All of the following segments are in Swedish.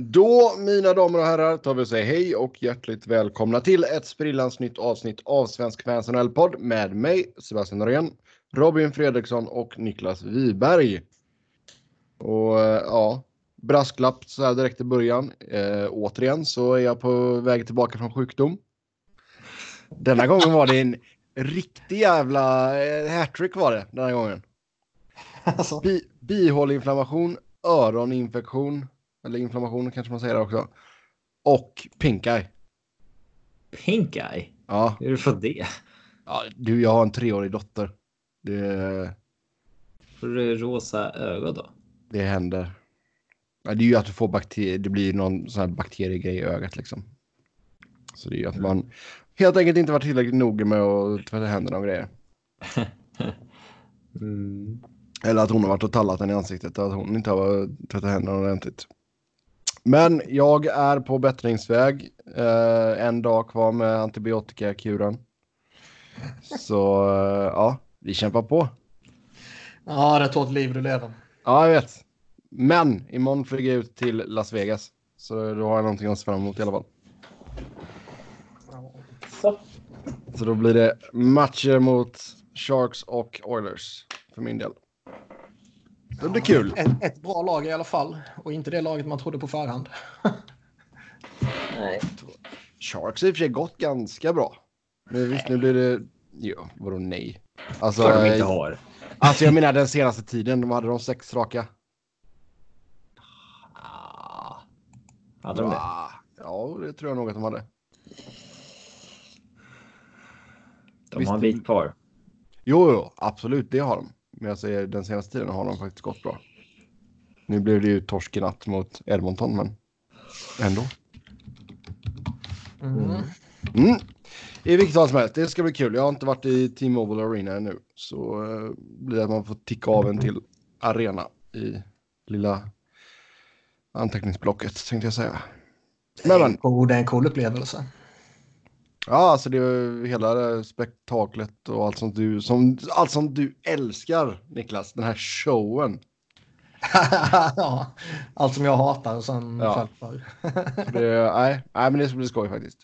Då, mina damer och herrar, tar vi och säger hej och hjärtligt välkomna till ett sprillans nytt avsnitt av Svensk Fans NHL-podd med mig, Sebastian Norén, Robin Fredriksson och Niklas Wiberg. Och eh, ja, brasklapp så här direkt i början. Eh, återigen så är jag på väg tillbaka från sjukdom. Denna gången var det en riktig jävla eh, hattrick var det denna gången. Alltså, Bi bihåleinflammation, öroninfektion, eller inflammation kanske man säger det också. Och pink eye. Pink eye? Ja, Hur har du fått det? ja, du jag har en treårig dotter. Det, Får du rosa ögon då? det händer. Ja, det är ju att du får bakterier, det blir någon sån här bakteriegrej i ögat liksom. Så det är ju att man helt enkelt inte varit tillräckligt noga med att tvätta händerna och grejer. Mm. Eller att hon har varit och tallat den i ansiktet och att hon inte har tvättat händerna ordentligt. Men jag är på bättringsväg. Eh, en dag kvar med antibiotikakuren. Så eh, ja, vi kämpar på. ja, det är ett hårt liv du lever. Ja, jag vet. Men imorgon flyger jag ut till Las Vegas. Så då har jag någonting att se fram emot i alla fall. Så. Så då blir det matcher mot Sharks och Oilers för min del. Det blir kul. Ett, ett bra lag i alla fall. Och inte det laget man trodde på förhand. Nej. Sharks har i och för sig gått ganska bra. Men visst, nu blir det... Jo, vadå nej? Alltså, Klart de inte har. alltså jag menar den senaste tiden, de hade de sex raka. Ah. Hade de det? Ah, Ja, det tror jag nog att de hade. De Visst, har en bit kvar. Jo, jo, absolut, det har de. Men jag säger den senaste tiden har de faktiskt gått bra. Nu blev det ju torsk i natt mot Edmonton, men ändå. Mm. Mm. I vilket fall som helst, det ska bli kul. Jag har inte varit i T-Mobile Arena ännu. Så uh, blir det att man får ticka av en till arena i lilla anteckningsblocket tänkte jag säga. Men, men det är en cool upplevelse. Ja, alltså det är hela spektaklet och allt sånt du som allt som du älskar Niklas. Den här showen. ja, allt som jag hatar och sen Ja. föll för. Det, nej, nej, men det ska bli skoj faktiskt.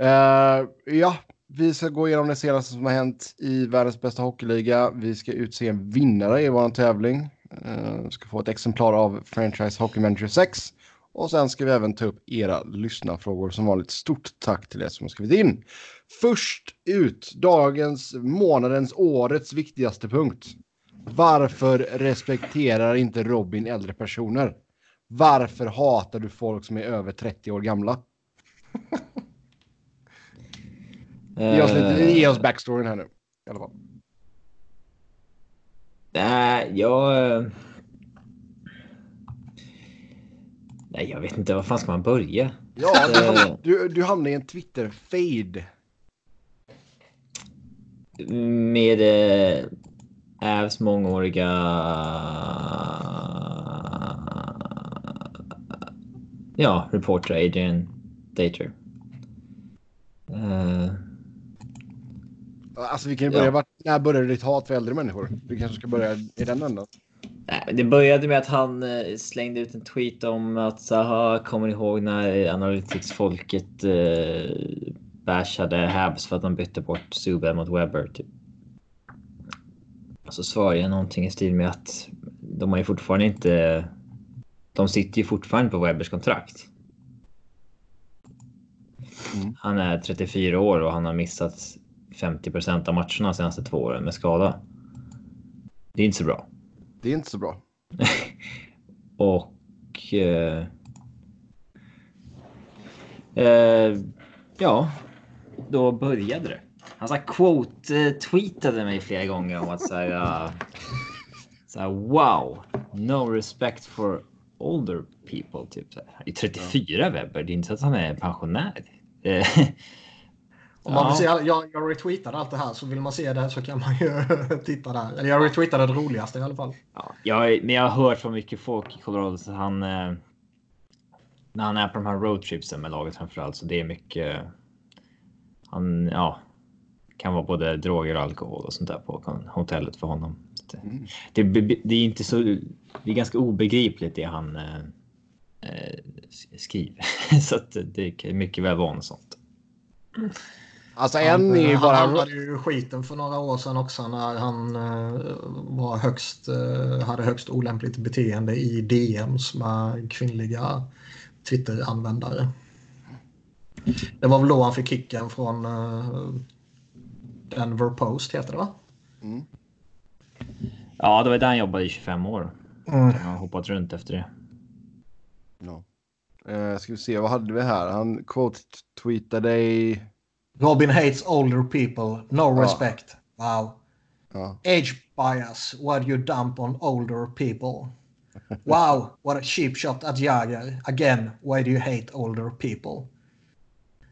Eh, ja, vi ska gå igenom det senaste som har hänt i världens bästa hockeyliga. Vi ska utse en vinnare i vår tävling. Uh, ska få ett exemplar av Franchise Hockey Manager 6. Och sen ska vi även ta upp era lyssnarfrågor. Som vanligt, stort tack till er som har skrivit in. Först ut, dagens, månadens, årets viktigaste punkt. Varför respekterar inte Robin äldre personer? Varför hatar du folk som är över 30 år gamla? Ge oss, lite, Eh, ge oss backstoryn här nu. I alla fall. Nej, jag... eh, Nej, jag vet inte. Var fan ska man börja? Ja, du, Eh. ham- du, du hamnade i en Twitter-fade. Med eh, Avs mångåriga... Ja, reporter Adrian Dater. Eh, Alltså vi kan ju börja, Ja. vart, när började ditt hat för äldre människor? Vi kanske ska börja i den änden. Nej, det började med att han eh, slängde ut en tweet om att så kommer ihåg när Analytics-folket eh, bashade Habs för att de bytte bort Subban mot Webber? Typ. Och så svarade jag någonting i stil med att de har ju fortfarande inte... De sitter ju fortfarande på Webbers kontrakt. Mm. Han är 34 år och han har missat 50% av matcherna de senaste två åren med skada. Det är inte så bra. Det är inte så bra. Och... Eh, eh, ja, då började det. Han så quote-tweetade mig flera gånger om att så här, eh, så här, wow, no respect for older people. Typ så här. Är 34 Webber, det är inte så att han är pensionär. Eh, Om man vill se, jag, jag retweetade allt det här så vill man se det så kan man ju titta där. Eller jag retweetade det roligaste i alla fall. Ja, jag, men jag har hört från mycket folk i Colorado så han. Eh, när han är på de här roadtripsen med laget framförallt så det är mycket. Han ja. Kan vara både droger och alkohol och sånt där på hotellet för honom. Så Det, Mm. det, det är inte så. Det är ganska obegripligt det han. Eh, eh, skriver. så att det kan mycket väl vara något sånt. Alltså en är ju han bara... hamnade ju skiten för några år sedan också när han eh, var högst, eh, hade högst olämpligt beteende i DMs med kvinnliga Twitter-användare. Det var väl då han fick kicken från eh, Denver Post heter det va? Mm. Ja, det var där han jobbade i 25 år. Mm. Han har hoppat runt efter det. Ja. Eh, ska vi se, vad hade vi här? Han quote-tweetade i... Robin hates older people, no Ja. respect. Wow. Ja. Age bias, what do you dump on older people? Wow, what a cheap shot at Jagger. Again, why do you hate older people?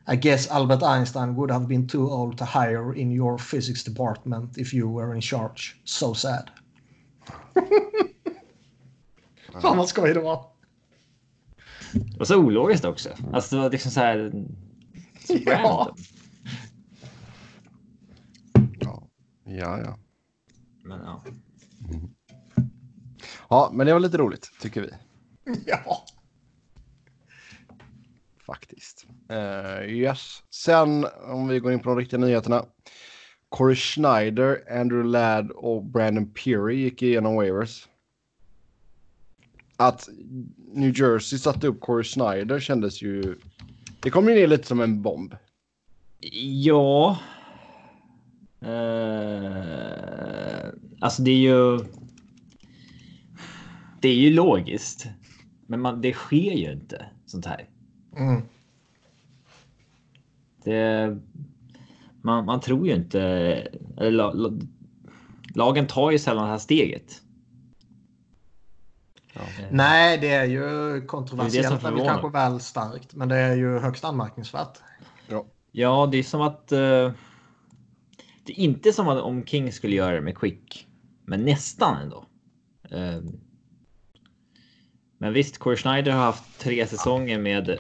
I guess Albert Einstein would have been too old to hire in your physics department if you were in charge. So sad. Fan vad skoj det var. Det var så ologiskt också. Alltså det var liksom så här. Så Ja. Ja. ja. Men ja. Ja, men det var lite roligt, tycker vi. Ja. Faktiskt. Eh, yes. Sen, om vi går in på de riktiga nyheterna. Corey Schneider, Andrew Ladd och Brandon Peary gick igenom waivers. Att New Jersey satte upp Corey Schneider kändes ju... Det kom ju ner lite som en bomb. Ja. Eh, alltså det är ju. Det är ju logiskt. Men man, det sker ju inte sånt här. Mm. Det, man, man tror ju inte. Eller, la, la, lagen tar ju sällan det här steget. Eh, Nej, det är ju kontroversiellt. Det är kanske väl starkt, men det är ju högst anmärkningsvärt. Ja, det är som att. eh, det är inte som att om King skulle göra det med Quick, men nästan ändå. Eh, men visst, Corey Schneider har haft tre säsonger med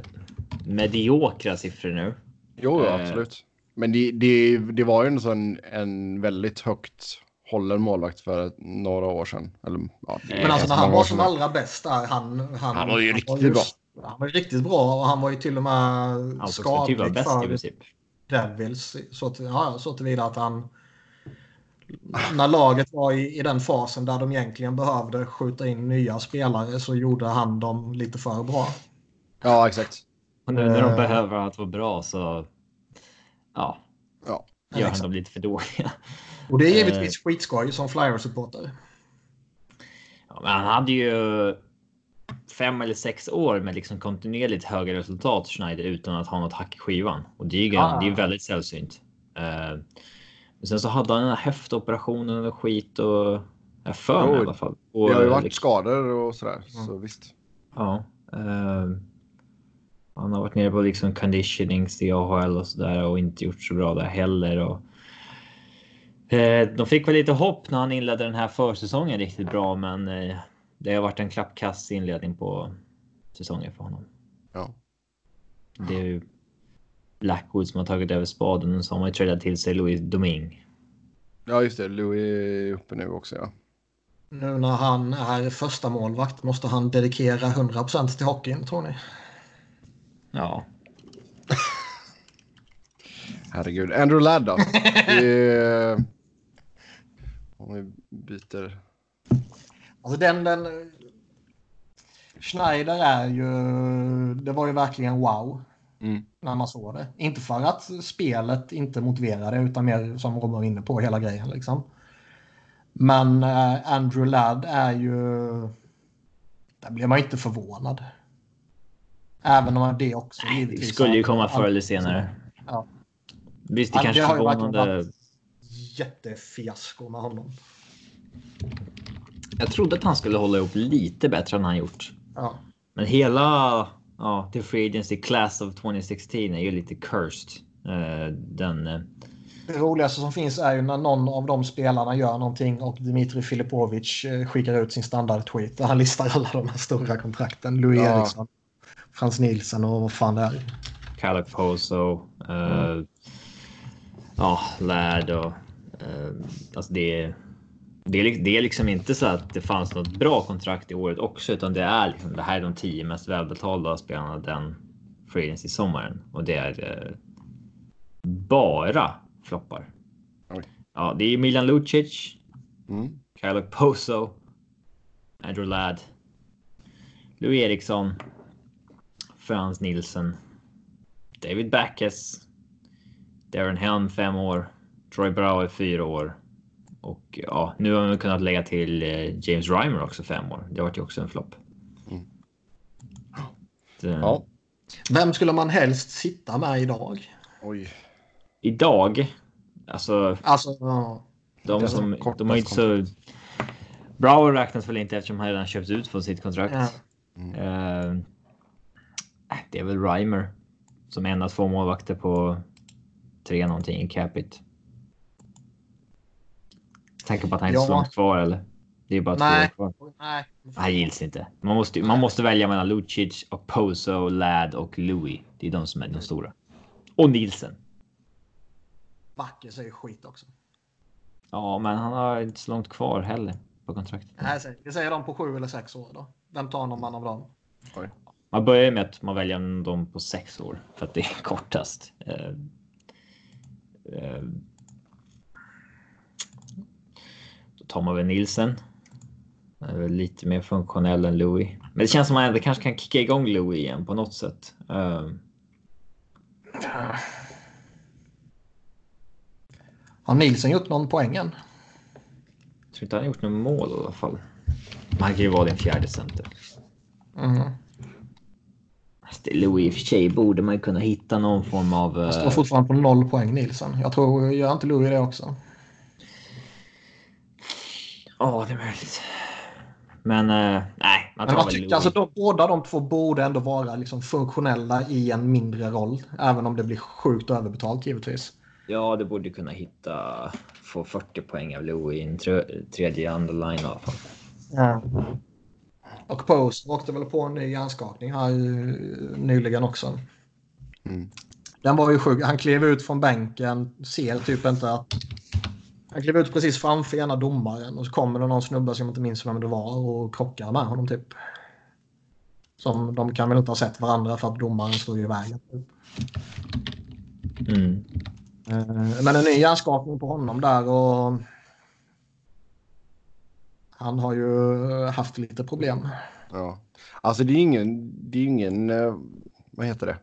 mediokra siffror nu. Jo, ja, Eh. absolut. Men det, det, det var ju en sån en väldigt högt hållen målvakt för några år sedan. Eller, ja, Men alltså när han var som allra bäst där, han... Han, Han var ju riktigt bra. Han var ju riktigt bra och han var ju till och med Alltså ska typ vara skadlig bäst i princip. Devils. Så, till, ja, så tillvida att han... När laget var i, i den fasen där de egentligen behövde skjuta in nya spelare så gjorde han dem lite för bra. Ja, exakt. Och nu när de Eh. behöver att vara bra så. Ja, Ja. gör han exakt. dem lite för dåliga. Och det är Eh. givetvis skitskoj som Flyers-supporter. Ja, men han hade ju fem eller sex år med liksom kontinuerligt höga resultat Schneider utan att ha något hack i skivan. Och det är ju Ah. det är väldigt sällsynt. Eh, men sen så hade han den här höftoperationen och skit och jag för mig i alla fall. Och, Det har ju varit liksom- skador och sådär. Mm. Så visst. Ja. eh, han har varit nere på liksom conditionings i AHL och sådär och inte gjort så bra där heller. Och, eh, de fick väl lite hopp när han inledde den här försäsongen riktigt bra, men eh, det har varit en klappkass inledning på säsongen för honom. Ja. Det är ju Blackwood som har tagit över spaden och så har man ju tradat till sig Louis Doming. ja, just det. Louis är uppe nu också, ja. Nu när han är första målvakt måste han dedikera 100% till hockeyn tror ni? Ja, Herregud. Andrew Ladd då? Om vi byter. Alltså den, den... Schneider är ju... Det var ju verkligen wow Mm. när man såg det. Inte för att spelet inte motiverade utan mer som Robin var inne på hela grejen liksom. Men eh, Andrew Ladd är ju... Där blir man inte förvånad. Även om det också det givetvis skulle ju komma förr eller senare. Ja. Visst, det kanske det har ju varit jättefiasko med honom. Jag trodde att han skulle hålla ihop lite bättre än han gjort. Ja. Men hela ja, The Free Agency Class of 2016 är ju lite cursed. Eh, den, eh, Det roligaste som finns är ju när någon av de spelarna gör någonting och Dmitri Filipovic eh, skickar ut sin standard-tweet där han listar alla de här stora kontrakten. Louis Ja. Eriksson, Frans Nielsen och vad fan det är. Calic Poso. Eh, Ja, Ladd och... Eh, alltså det är... Det är, det är liksom inte så att det fanns något bra kontrakt i året också, utan det är liksom det här är de tio mest välbetalda spelarna den free agency sommaren och det är eh, bara floppar. Oj. Ja, det är Milan Lucic, Mm. Kyle Poso, Andrew Ladd, Louis Eriksson, Frans Nilsson, David Backes, Darren Helm fem år, Troy Brower fyra år och ja, nu har vi kunnat lägga till eh, James Reimer också fem år. Det vart ju också en flopp. Mm. Ja. Vem skulle man helst sitta med idag? Oj. Idag, alltså Alltså, ja. de som de har inte så. Brower räknas väl inte eftersom han redan köpt ut från sitt kontrakt. Ja. Mm. Eh, det är väl Reimer som en av två målvakter på tre någonting i capita. Tänker på att han inte är så Ja. långt kvar eller? Det är bara Nej. två år kvar. Nej. Nej, gills inte. Man måste, man måste välja mellan Lucic, och Poso, Ladd och Louis. Det är de som är de stora. Och Nielsen. Backes är ju skit också. Ja, men han har inte så långt kvar heller på kontraktet. Nej, säg- Vi säger dem på sju eller sex år då. Vem tar någon man av dem? Man börjar med att man väljer dem på sex år för att det är kortast. Eh, eh, Tar. Han är väl lite mer funktionell än Louis. Men det känns som att man kanske kan kicka igång Louis igen på något sätt. Eh, Har Nielsen gjort någon poäng än? Jag tror inte han har gjort något mål i alla fall. Han kan ju vara din fjärde center. Mm. Fast Louis i och för sig borde man ju kunna hitta någon form av... Han står eh, fortfarande på noll poäng Nielsen. Jag tror, gör inte Louis det också? Ja, det är möjligt. Men eh, nej, man Men tar jag väl tycker alltså de, båda de två borde ändå vara liksom funktionella i en mindre roll. Även om det blir sjukt överbetalt givetvis. Ja, du borde kunna hitta... Få 40 poäng av Louis i en trö- tredje underline i alla fall. Och Post åkte väl på en ny hjärnskakning här nyligen också. Mm. Den var ju sjuk. Han klev ut från bänken, ser typ inte att... Han klev ut precis framför ena domaren och så kommer det någon snubbe som jag inte minns vem det var och krockar med honom typ. Som de kan väl inte ha sett varandra för att domaren stod i vägen. Typ. Mm. Eh, Men en ny hjärnskakning på honom där och han har ju haft lite problem. Ja. Alltså det är ingen, det är ingen, eh, vad heter det?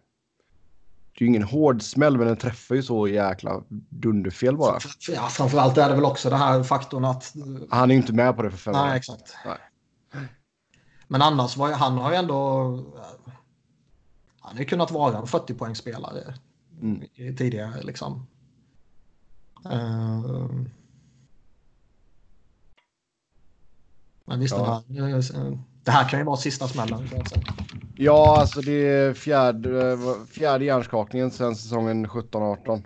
Det är ju ingen hård smäll men den träffar ju så jäkla dunderfel bara. Ja, framförallt är det väl också det här faktorn att... Han är ju inte med på det för fem Nej, år. exakt. Nej. Men annars var ju, han har ju ändå... Han har ju kunnat vara en 40 poängspelare Mm. i- tidigare liksom. Eh, Men visst, Ja. det, här, eh, det här kan ju vara sista smällen. Ja, alltså det är fjärde, eh, fjärde hjärnskakningen sedan säsongen 17-18.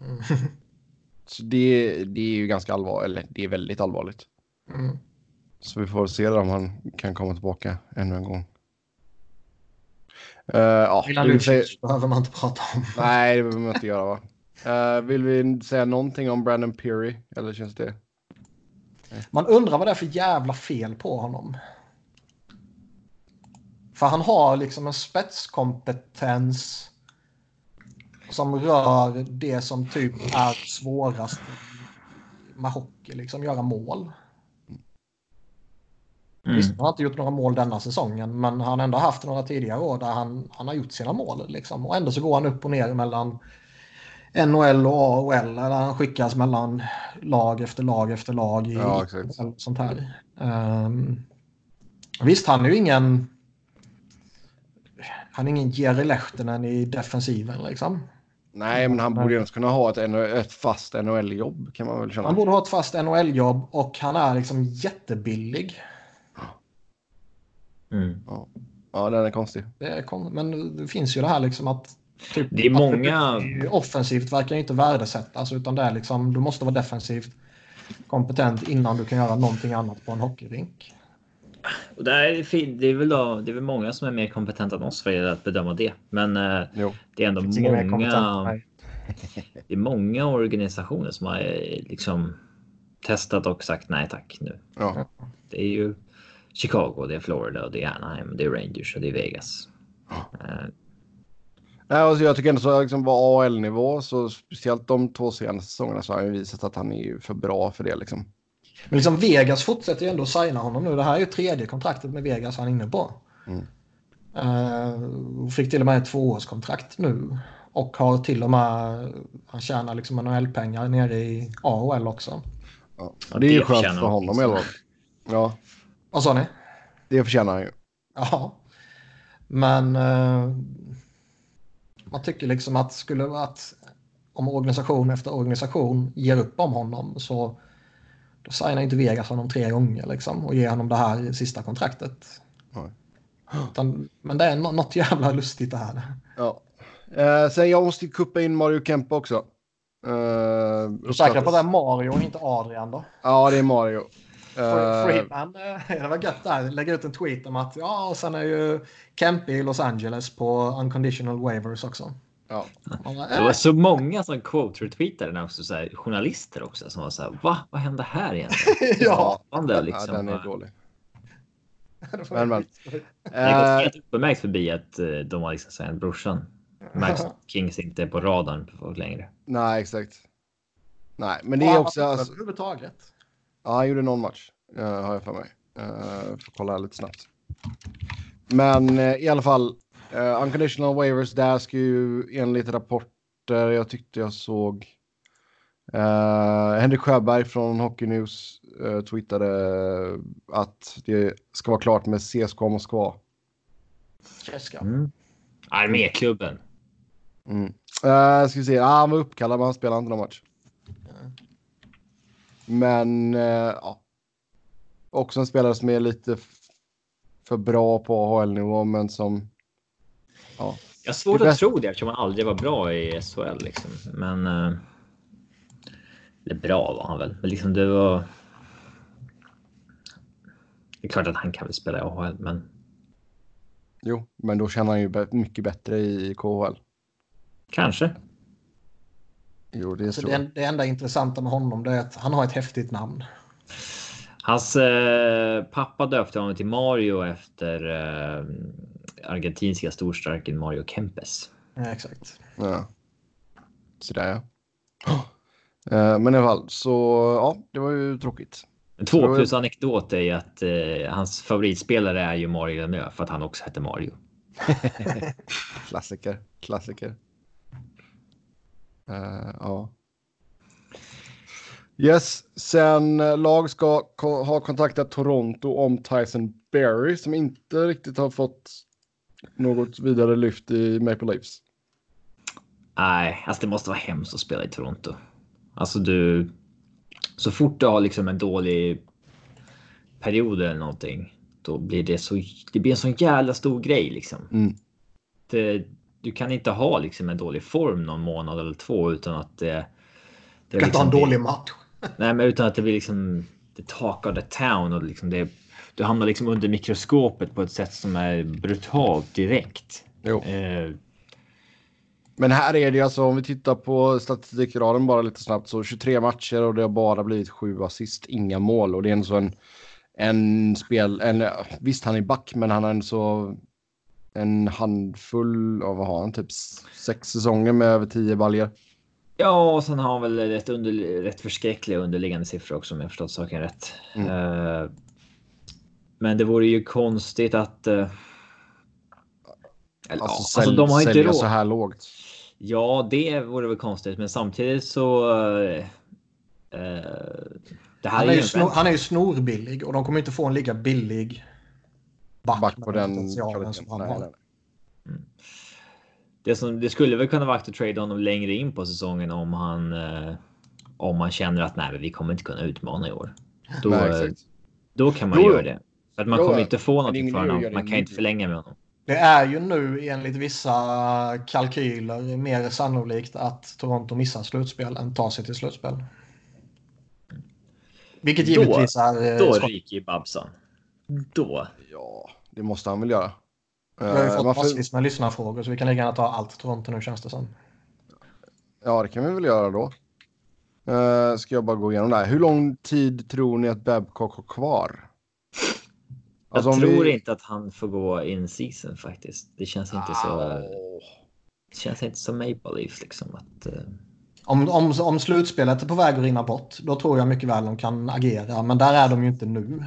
Mm. Så det, det är ju ganska allvarligt, eller det är väldigt allvarligt. Mm. Så vi får se om han kan komma tillbaka ännu en gång. Uh, ja, Milan vi säga, Lucic behöver man inte prata om. nej, det behöver man inte göra va? Eh, vill vi säga någonting om Brandon Peary? Eller känns det? Man undrar vad det är för jävla fel på honom. För han har liksom en spetskompetens som rör det som typ är svårast med hockey, liksom göra mål. Mm. Visst, han har inte gjort några mål denna säsongen, men han har ändå haft några tidigare år där han, han har gjort sina mål. Liksom. Och ändå så går han upp och ner mellan NHL och AHL, eller han skickas mellan lag efter lag efter lag i Ja, sånt här. Ehm, visst, han är ju ingen... Han är ingen Jerry Lehtinen i defensiven liksom. Nej, men han borde ju ens kunna ha ett, ett fast NHL-jobb kan man väl känna. Han borde ha ett fast NHL-jobb och han är liksom jättebillig. Mm. Ja, den är konstig. Det är kon- men det finns ju det här liksom att... Typ, Det är många- det- Offensivt verkar inte värdesättas utan det är liksom, du måste vara defensivt kompetent innan du kan göra någonting annat på en hockeyrink. Och där är det, det, är väl då, det är väl många som är mer kompetenta än oss för att bedöma det. Men eh, Jo. det är ändå än många, det är många organisationer som har eh, liksom testat och sagt nej tack nu. Ja. Det är ju Chicago, det är Florida, det är Anaheim, det är Rangers och det är Vegas. Eh, Nej, alltså jag tycker ändå så liksom på AL-nivå så speciellt de två senaste säsongerna så har han visat att han är ju för bra för det liksom. Men liksom Vegas fortsätter ju ändå signa honom nu. Det här är ju tredje kontraktet med Vegas han är inne på. Mm. Uh, fick till och med ett tvåårskontrakt nu. Och har till och med, han tjänar liksom NHL-pengar nere i AHL också. Ja. Det är ju det skönt för honom i alla fall. Ja, Vad sa ni? det förtjänar han ju. Ja. Men eh, man tycker liksom att skulle att om organisation efter organisation ger upp om honom så då signar inte Vegas honom tre gånger liksom och ger honom det här sista kontraktet. Utan, men det är nå- något jävla lustigt det här. Ja. Eh, sen jag måste ju kuppa in Mario Kempe också. Eh, säker på det är Mario och inte Adrian då? Ja, det är Mario. Fre- Eh, Freeman, det var gött där. Lägga ut en tweet om att ja, och sen är ju Kempe i Los Angeles på unconditional waivers också. Ja. Det var eh, så måga som quote-retweetade den också, så här, journalister också som var så här, va? Vad hände här egentligen? ja, Gapande, ja, liksom. den är Ja. dålig. Men, men. skitskoj. Det har gått Eh, helt uppenmärkt förbi att eh, de har liksom signat brorsan. Max Kings inte är på radarn på folk längre. nej, exakt. Nej, men det är också... Alltså, överhuvudtaget. ja, han gjorde någon match, uh, har jag för mig. Uh, får kolla lite snabbt. Men eh, i alla fall, uh, unconditional waivers, där ska ju enligt rapporter jag tyckte jag såg Uh, Henrik Sjöberg från Hockey News uh, tweetade att det ska vara klart med CSKA Moskva. Cheska. Mm. Arméklubben. Mm. Uh, ska vi se, ah, han var uppkallad men han spelade inte någon match. Men uh, ja. Också en spelare som är lite för bra på AHL-nivå men som... Ja. Jag har svårt att tro det eftersom han aldrig var bra i SHL. Liksom. Men... eh, Eller bra var han väl. Men liksom det var... Det är klart att han kan väl spela i AHL, men Jo, men då känner han ju mycket bättre i KHL. kanske. Jo, det Så tror det, det enda intressanta med honom det är att han har ett häftigt namn. Hans eh, pappa döpte honom till Mario efter eh, argentinska storstarken Mario Kempes. Ja, exakt. Ja. Sådär ja. Eh, men i alla fall, så ja, det var ju tråkigt. Två Så- plus anekdot är ju att eh, hans favoritspelare är ju Mario Lemieux för att han också heter Mario. Klassiker, klassiker. Eh, ja. Yes, sen eh, lag ska ko- ha kontaktat Toronto om Tyson Berry som inte riktigt har fått något vidare lyft i Maple Leafs. Nej, alltså det måste vara hemskt att spela i Toronto. Alltså du. Så fort du har liksom en dålig period eller någonting, då blir det så. Det blir en sån jävla stor grej liksom. Mm. Det, du kan inte ha liksom en dålig form någon månad eller två utan att det. det Du kan inte ha en liksom dålig match. Nej, men utan att det blir liksom the talk of the town och liksom det. Du hamnar liksom under mikroskopet på ett sätt som är brutalt direkt. Eh, Men här är det alltså om vi tittar på statistikraden bara lite snabbt så 23 matcher och det har bara blivit sju assist, inga mål och det är en sån en spel, en, visst han är back men han har en så en handfull av vad har han typ sex säsonger med över tio baljer. Ja, och sen har han väl rätt, under, rätt förskräckliga underliggande siffror också om jag förstått saken rätt. Mm. Eh, men det vore ju konstigt att. eh, eller, Alltså, ja, alltså de har inte råd. så här lågt. Ja, det vore väl konstigt, men samtidigt så. eh, eh, det här Han är är, ju snor, han är ju snorbillig och de kommer inte få en lika billig back, Back på den potentialen som han har. nej. Det, som, det skulle väl kunna vara att trade honom längre in på säsongen om han. Eh, om man känner att nej, vi kommer inte kunna utmana i år. Då, Nej, då kan man göra det. För att man Jo, kommer inte få något ingen för honom. Man kan inte förlänga med honom. Det är ju nu enligt vissa kalkyler mer sannolikt att Toronto missar slutspel än tar sig till slutspel. Vilket Då- givetvis är... eh, Då ryker ju Babsan. Då. Ja, det måste han väl göra. Vi har ju Eh, fått man får- massvis med lyssnarfrågor så vi kan lika gärna ta allt Toronto nu känns det som. Ja, det kan vi väl göra då. Uh, ska jag bara gå igenom det här. Hur lång tid tror ni att Babcock har kvar? Alltså, jag tror vi... inte att han får gå in season faktiskt. Det känns inte så. Det känns inte som Maple Leafs liksom att. Uh... Om, om, om slutspelet är på väg att rinna bort, då tror jag mycket väl de kan agera. Men där är de ju inte nu. Uh...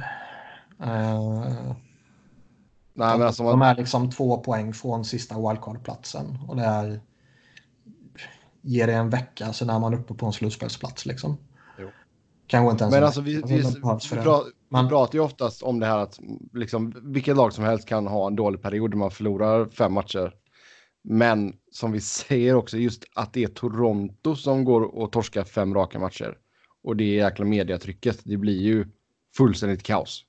Nej, de, men alltså man... de är liksom två poäng från sista wildcard-platsen. Och det är... Ger det en vecka så är man uppe på en slutspelsplats liksom. Jo. Kanske inte ens Men alltså vi, vi, vi, vi, pra, man... vi pratar ju oftast om det här att liksom, vilket lag som helst kan ha en dålig period där man förlorar fem matcher. Men som vi säger också just att det är Toronto som går och torskar fem raka matcher. Och det jäkla mediatrycket, det blir ju fullständigt kaos.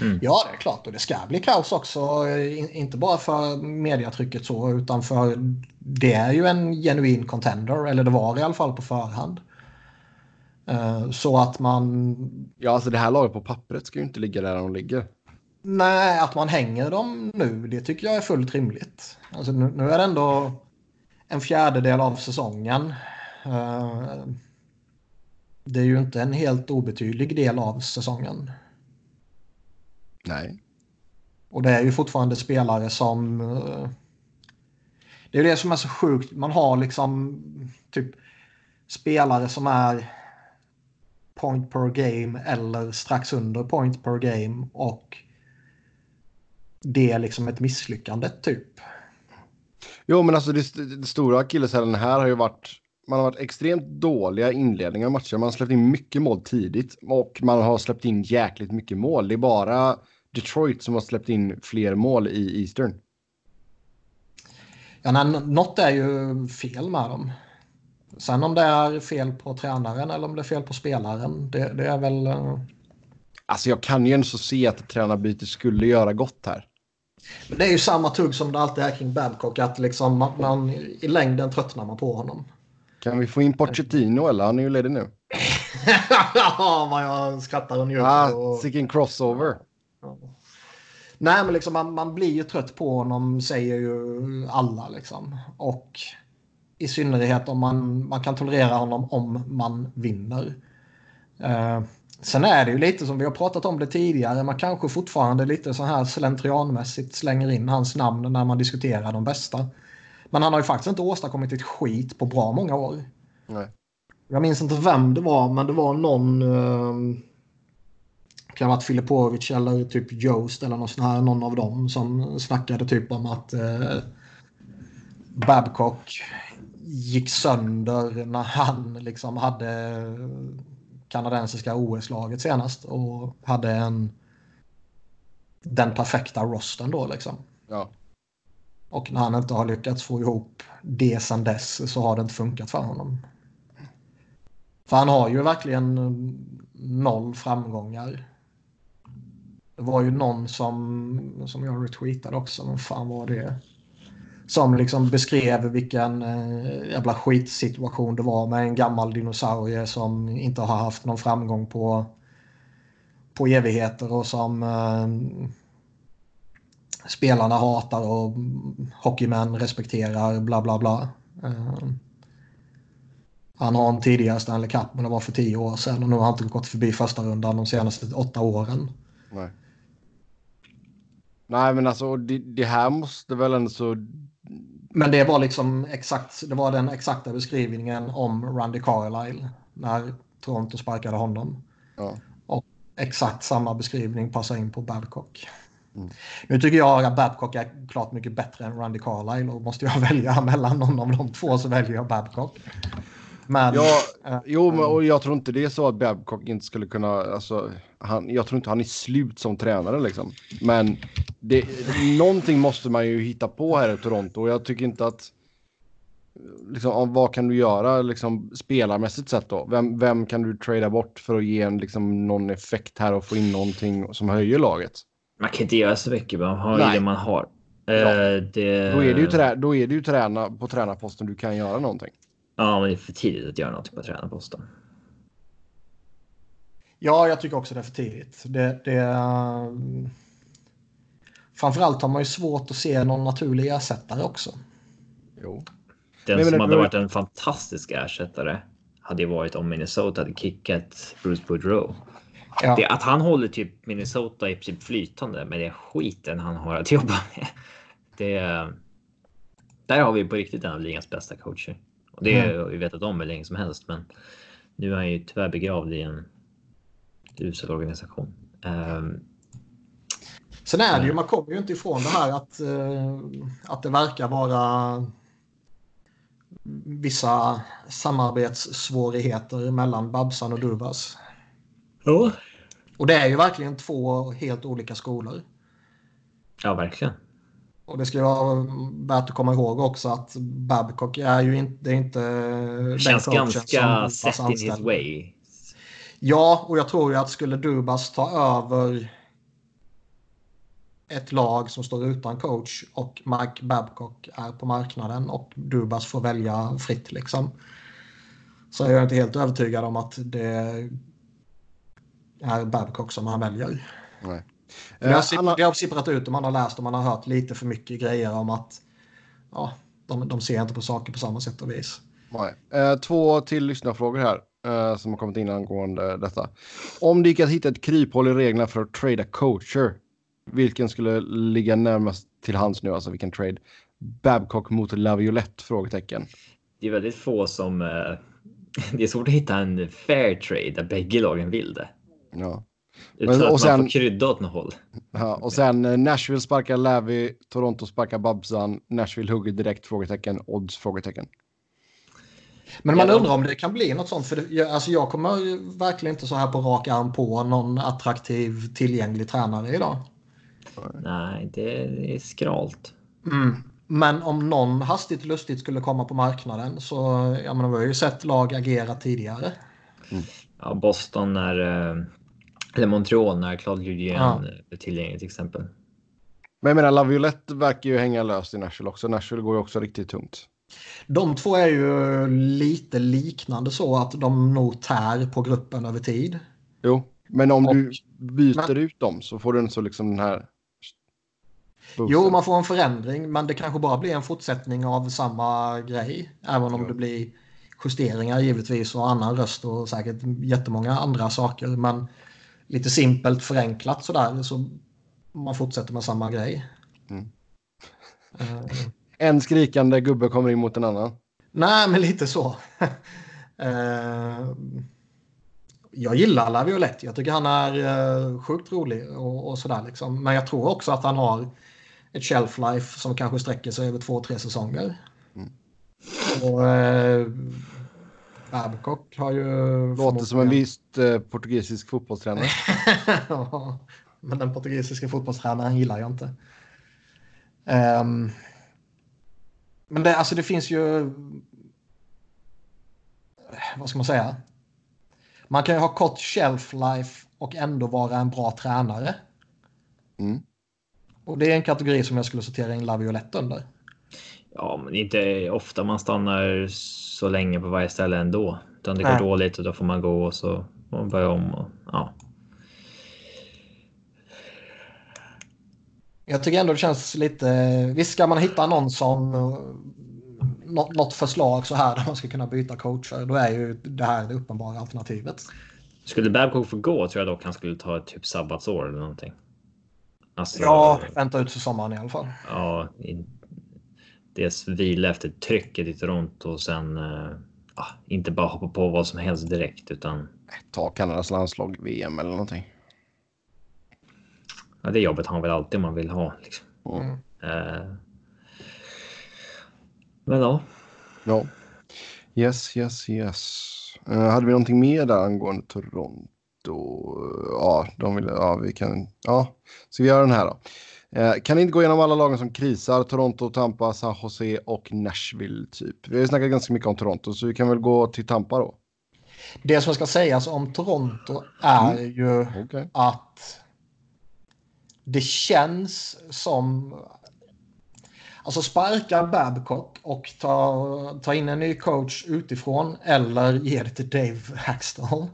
Mm. Ja, det är klart. Och det ska bli kaos också. Inte bara för mediatrycket så, utan för det är ju en genuin contender. Eller det var i alla fall på förhand. Eh, så att man... Ja, alltså det här laget på pappret ska ju inte ligga där de ligger. Nej, att man hänger dem nu, det tycker jag är fullt rimligt. Alltså nu, nu är det ändå en fjärdedel av säsongen. Uh, det är ju inte en helt obetydlig del av säsongen. Nej. Och det är ju fortfarande spelare som... Uh, det är det som är så sjukt. Man har liksom typ spelare som är point per game eller strax under point per game och det är liksom ett misslyckande typ. Jo, men alltså det, det stora akilleshälen här har ju varit man har varit extremt dåliga inledningar av matcher. Man har släppt in mycket mål tidigt och man har släppt in jäkligt mycket mål. Det är bara Detroit som har släppt in fler mål i Eastern. Ja, nej, något är ju fel med dem. Sen om det är fel på tränaren eller om det är fel på spelaren, det, det är väl... Uh... Alltså jag kan ju ändå se att tränarbyte skulle göra gott här. Men det är ju samma tugg som det alltid är kring Babcock, att liksom man, man, i längden tröttnar man på honom. Kan vi få in Pochettino eller? Han är ju ledig nu. ja, vad jag skrattar och njuter. Ah, och... Sicken crossover. Ja. Nej, men liksom man, man blir ju trött på honom, säger ju alla liksom. Och i synnerhet om man, man kan tolerera honom om man vinner. Uh, sen är det ju lite som vi har pratat om det tidigare. Man kanske fortfarande lite så här slentrianmässigt slänger in hans namn när man diskuterar de bästa. Men han har ju faktiskt inte åstadkommit ett skit på bra många år. Nej. Jag minns inte vem det var, men det var någon... Uh, kan ha varit Filipovic eller typ Joost eller någon, sån här, någon av dem som snackade typ om att uh, Babcock gick sönder när han liksom hade kanadensiska OS-laget senast och hade en den perfekta rosten då liksom. Ja. Och när han inte har lyckats få ihop det sen dess så har det inte funkat för honom. För han har ju verkligen noll framgångar. Det var ju någon som, som jag retweetade också, men fan var det? Som liksom beskrev vilken eh, jävla skitsituation det var med en gammal dinosaurie som inte har haft någon framgång på, på evigheter och som eh, spelarna hatar och hockeymän respekterar bla bla bla. Eh, han har en tidigare Stanley Cup men det var för tio år sedan och nu har han inte gått förbi första rundan de senaste åtta åren. Nej. Nej men alltså det, det här måste väl ändå så men det var liksom exakt, det var den exakta beskrivningen om Randy Carlyle när Toronto sparkade honom. Ja. Och exakt samma beskrivning passar in på Babcock. Mm. Nu tycker jag att Babcock är klart mycket bättre än Randy Carlyle och måste jag välja mellan någon av de två så väljer jag Babcock. Men, ja, äh, jo, men, och jag tror inte det är så att Babcock inte skulle kunna, alltså, han, jag tror inte han är slut som tränare liksom. Men det, någonting måste man ju hitta på här i Toronto och jag tycker inte att liksom, vad kan du göra liksom, spelarmässigt sett då? Vem, vem kan du trada bort för att ge en, liksom, någon effekt här och få in någonting som höjer laget? Man kan inte göra så mycket, man har ju det man har. Ja. Uh, det... Då är det ju, trä, då är det ju träna, på tränarposten du kan göra någonting. Ja, men det är för tidigt att göra någonting på tränarposten. Ja, jag tycker också det är för tidigt. Det, det, um... Framförallt har man ju svårt att se någon naturlig ersättare också. Jo. Den Nej, som hade varit en fantastisk ersättare hade ju varit om Minnesota hade kickat Bruce Boudreau. Ja. Det, att han håller typ Minnesota i princip flytande med det skiten han har att jobba med. Det, där har vi på riktigt en av ligans bästa coacher. Och det Mm. har vi vetat om hur länge som helst. Men nu är han ju tyvärr begravd i en usel organisation. Ehm, Sen är det ju, man kommer ju inte ifrån det här att, eh, att det verkar vara vissa samarbetssvårigheter mellan Babsan och Duvas. ja. Och det är ju verkligen två helt olika skolor. ja, verkligen. Och det ska vara värt att komma ihåg också att Babcock är ju inte... Det är inte Känns ganska set in his way. Ja, och jag tror ju att skulle Dubas ta över ett lag som står utan coach och Mike Babcock är på marknaden och Dubas får välja fritt liksom. Så är jag inte helt övertygad om att det är Babcock som han väljer. Nej. Det har, Eh, det har sipprat ut och man har läst och man har hört lite för mycket grejer om att ja, de, de ser inte på saker på samma sätt och vis. Nej. Eh, två till lyssnarfrågor här eh, som har kommit in angående detta. Om det gick att hitta ett kryphål i reglerna för att trada coacher, vilken skulle ligga närmast till hands nu? Alltså vilken trade? Babcock mot Laviolette? Frågetecken. Det är väldigt få som... eh, det är svårt att hitta en fair trade där bägge lagen vill det. Ja. Men- och att sen- man får krydda åt något håll. Ja, och sen eh, Nashville sparkar Lavi, Toronto sparkar Babsan, Nashville hugger direkt? Frågetecken. Odds? Frågetecken. Men man undrar om det kan bli något sånt. För det, jag, alltså jag kommer verkligen inte så här på rak arm på någon attraktiv tillgänglig tränare idag. Nej, det är skralt. Men om någon hastigt lustigt skulle komma på marknaden så ja, men vi har ju sett lag agera tidigare. Ja, Boston när... Eller Montreal när Claude Julien Ja. är tillgänglig till exempel. Men jag menar, Laviolette verkar ju hänga löst i Nashville också. Nashville går ju också riktigt tungt. De två är ju lite liknande så att de nog tär på gruppen över tid. Jo, men om Och- du byter men- ut dem så får du inte så liksom den här... boosten. Jo, man får en förändring men det kanske bara blir en fortsättning av samma grej. Även om Ja. det blir justeringar givetvis och annan röst och säkert jättemånga andra saker. Men lite simpelt förenklat sådär så man fortsätter med samma grej. Mm. Eh, En skrikande gubbe kommer in mot en annan. nej, men lite så. Eh, jag gillar Laviolette. Jag tycker han är uh, sjukt rolig och, och sådär liksom. Men jag tror också att han har ett shelf life som kanske sträcker sig över två, tre säsonger. Mm. Och Babcock har ju... Låter som en viss eh, portugisisk fotbollstränare. Ja, Men den portugisiska fotbollstränaren gillar jag inte. Ehm, men det, alltså det finns ju... Vad ska man säga? Man kan ju ha kort shelf life och ändå vara en bra tränare. Mm. Och det är en kategori som jag skulle sortera in Laviolette under. Ja, men inte ofta man stannar så länge på varje ställe ändå. Utan det går Nej. dåligt och då får man gå och så får man börja om. Och, ja. Jag tycker ändå det känns lite... Visst ska man hitta någon som... Något, förslag så här där man ska kunna byta coacher. Då är ju det här det uppenbara alternativet. Skulle Babcock få gå tror jag dock han skulle ta ett typ sabbatsår eller någonting. Alltså, Ja, vänta ut för sommaren i alla fall. ja, dels vila efter trycket i Toronto och sen eh, ja, inte bara hoppa på vad som helst direkt utan Ta Kanadas landslag, VM eller någonting. ja, det jobbet har man väl alltid om man vill ha. Liksom. Mm. Eh, men ja, Ja. Yes, yes, yes. Uh, hade vi någonting mer där angående Toronto? Ja, de vill, ja, vi kan. Ja, ska vi göra den här då? Eh, kan inte gå igenom alla lagen som krisar? Toronto, Tampa, San Jose och Nashville typ. Vi har ju snackat ganska mycket om Toronto så vi kan väl gå till Tampa då. Det som ska sägas om Toronto är ju Okej. att det känns som... Alltså sparka Babcock och ta, ta in en ny coach utifrån eller ge det till Dave Hackstall.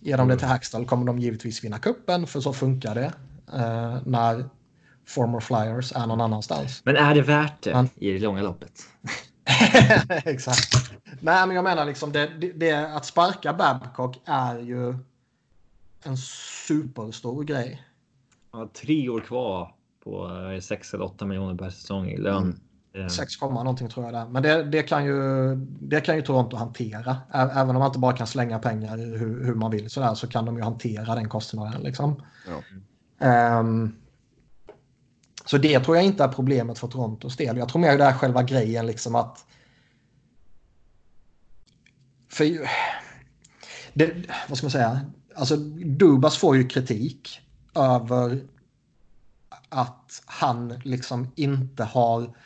Ger de det till Hackstall kommer de givetvis vinna kuppen för så funkar det eh, när former flyers är någon annanstans. men är det värt det Men- i det långa loppet? Exakt. Nej, men jag menar liksom det, det, det, att sparka Babcock är ju en superstor grej. Ja, tre år kvar på 6 eller 8 miljoner per säsong i lön. Mm. 6, någonting tror jag det är. Men det, det, kan ju, det kan ju Toronto hantera. Även om man inte bara kan slänga pengar hur, hur man vill så, där, så kan de ju hantera den kostnaden. Liksom. Ja. Um, så det tror jag inte är problemet för Torontos del. Jag tror mer det är själva grejen liksom att... För... Det, vad ska man säga? Alltså Dubas får ju kritik över att han liksom inte har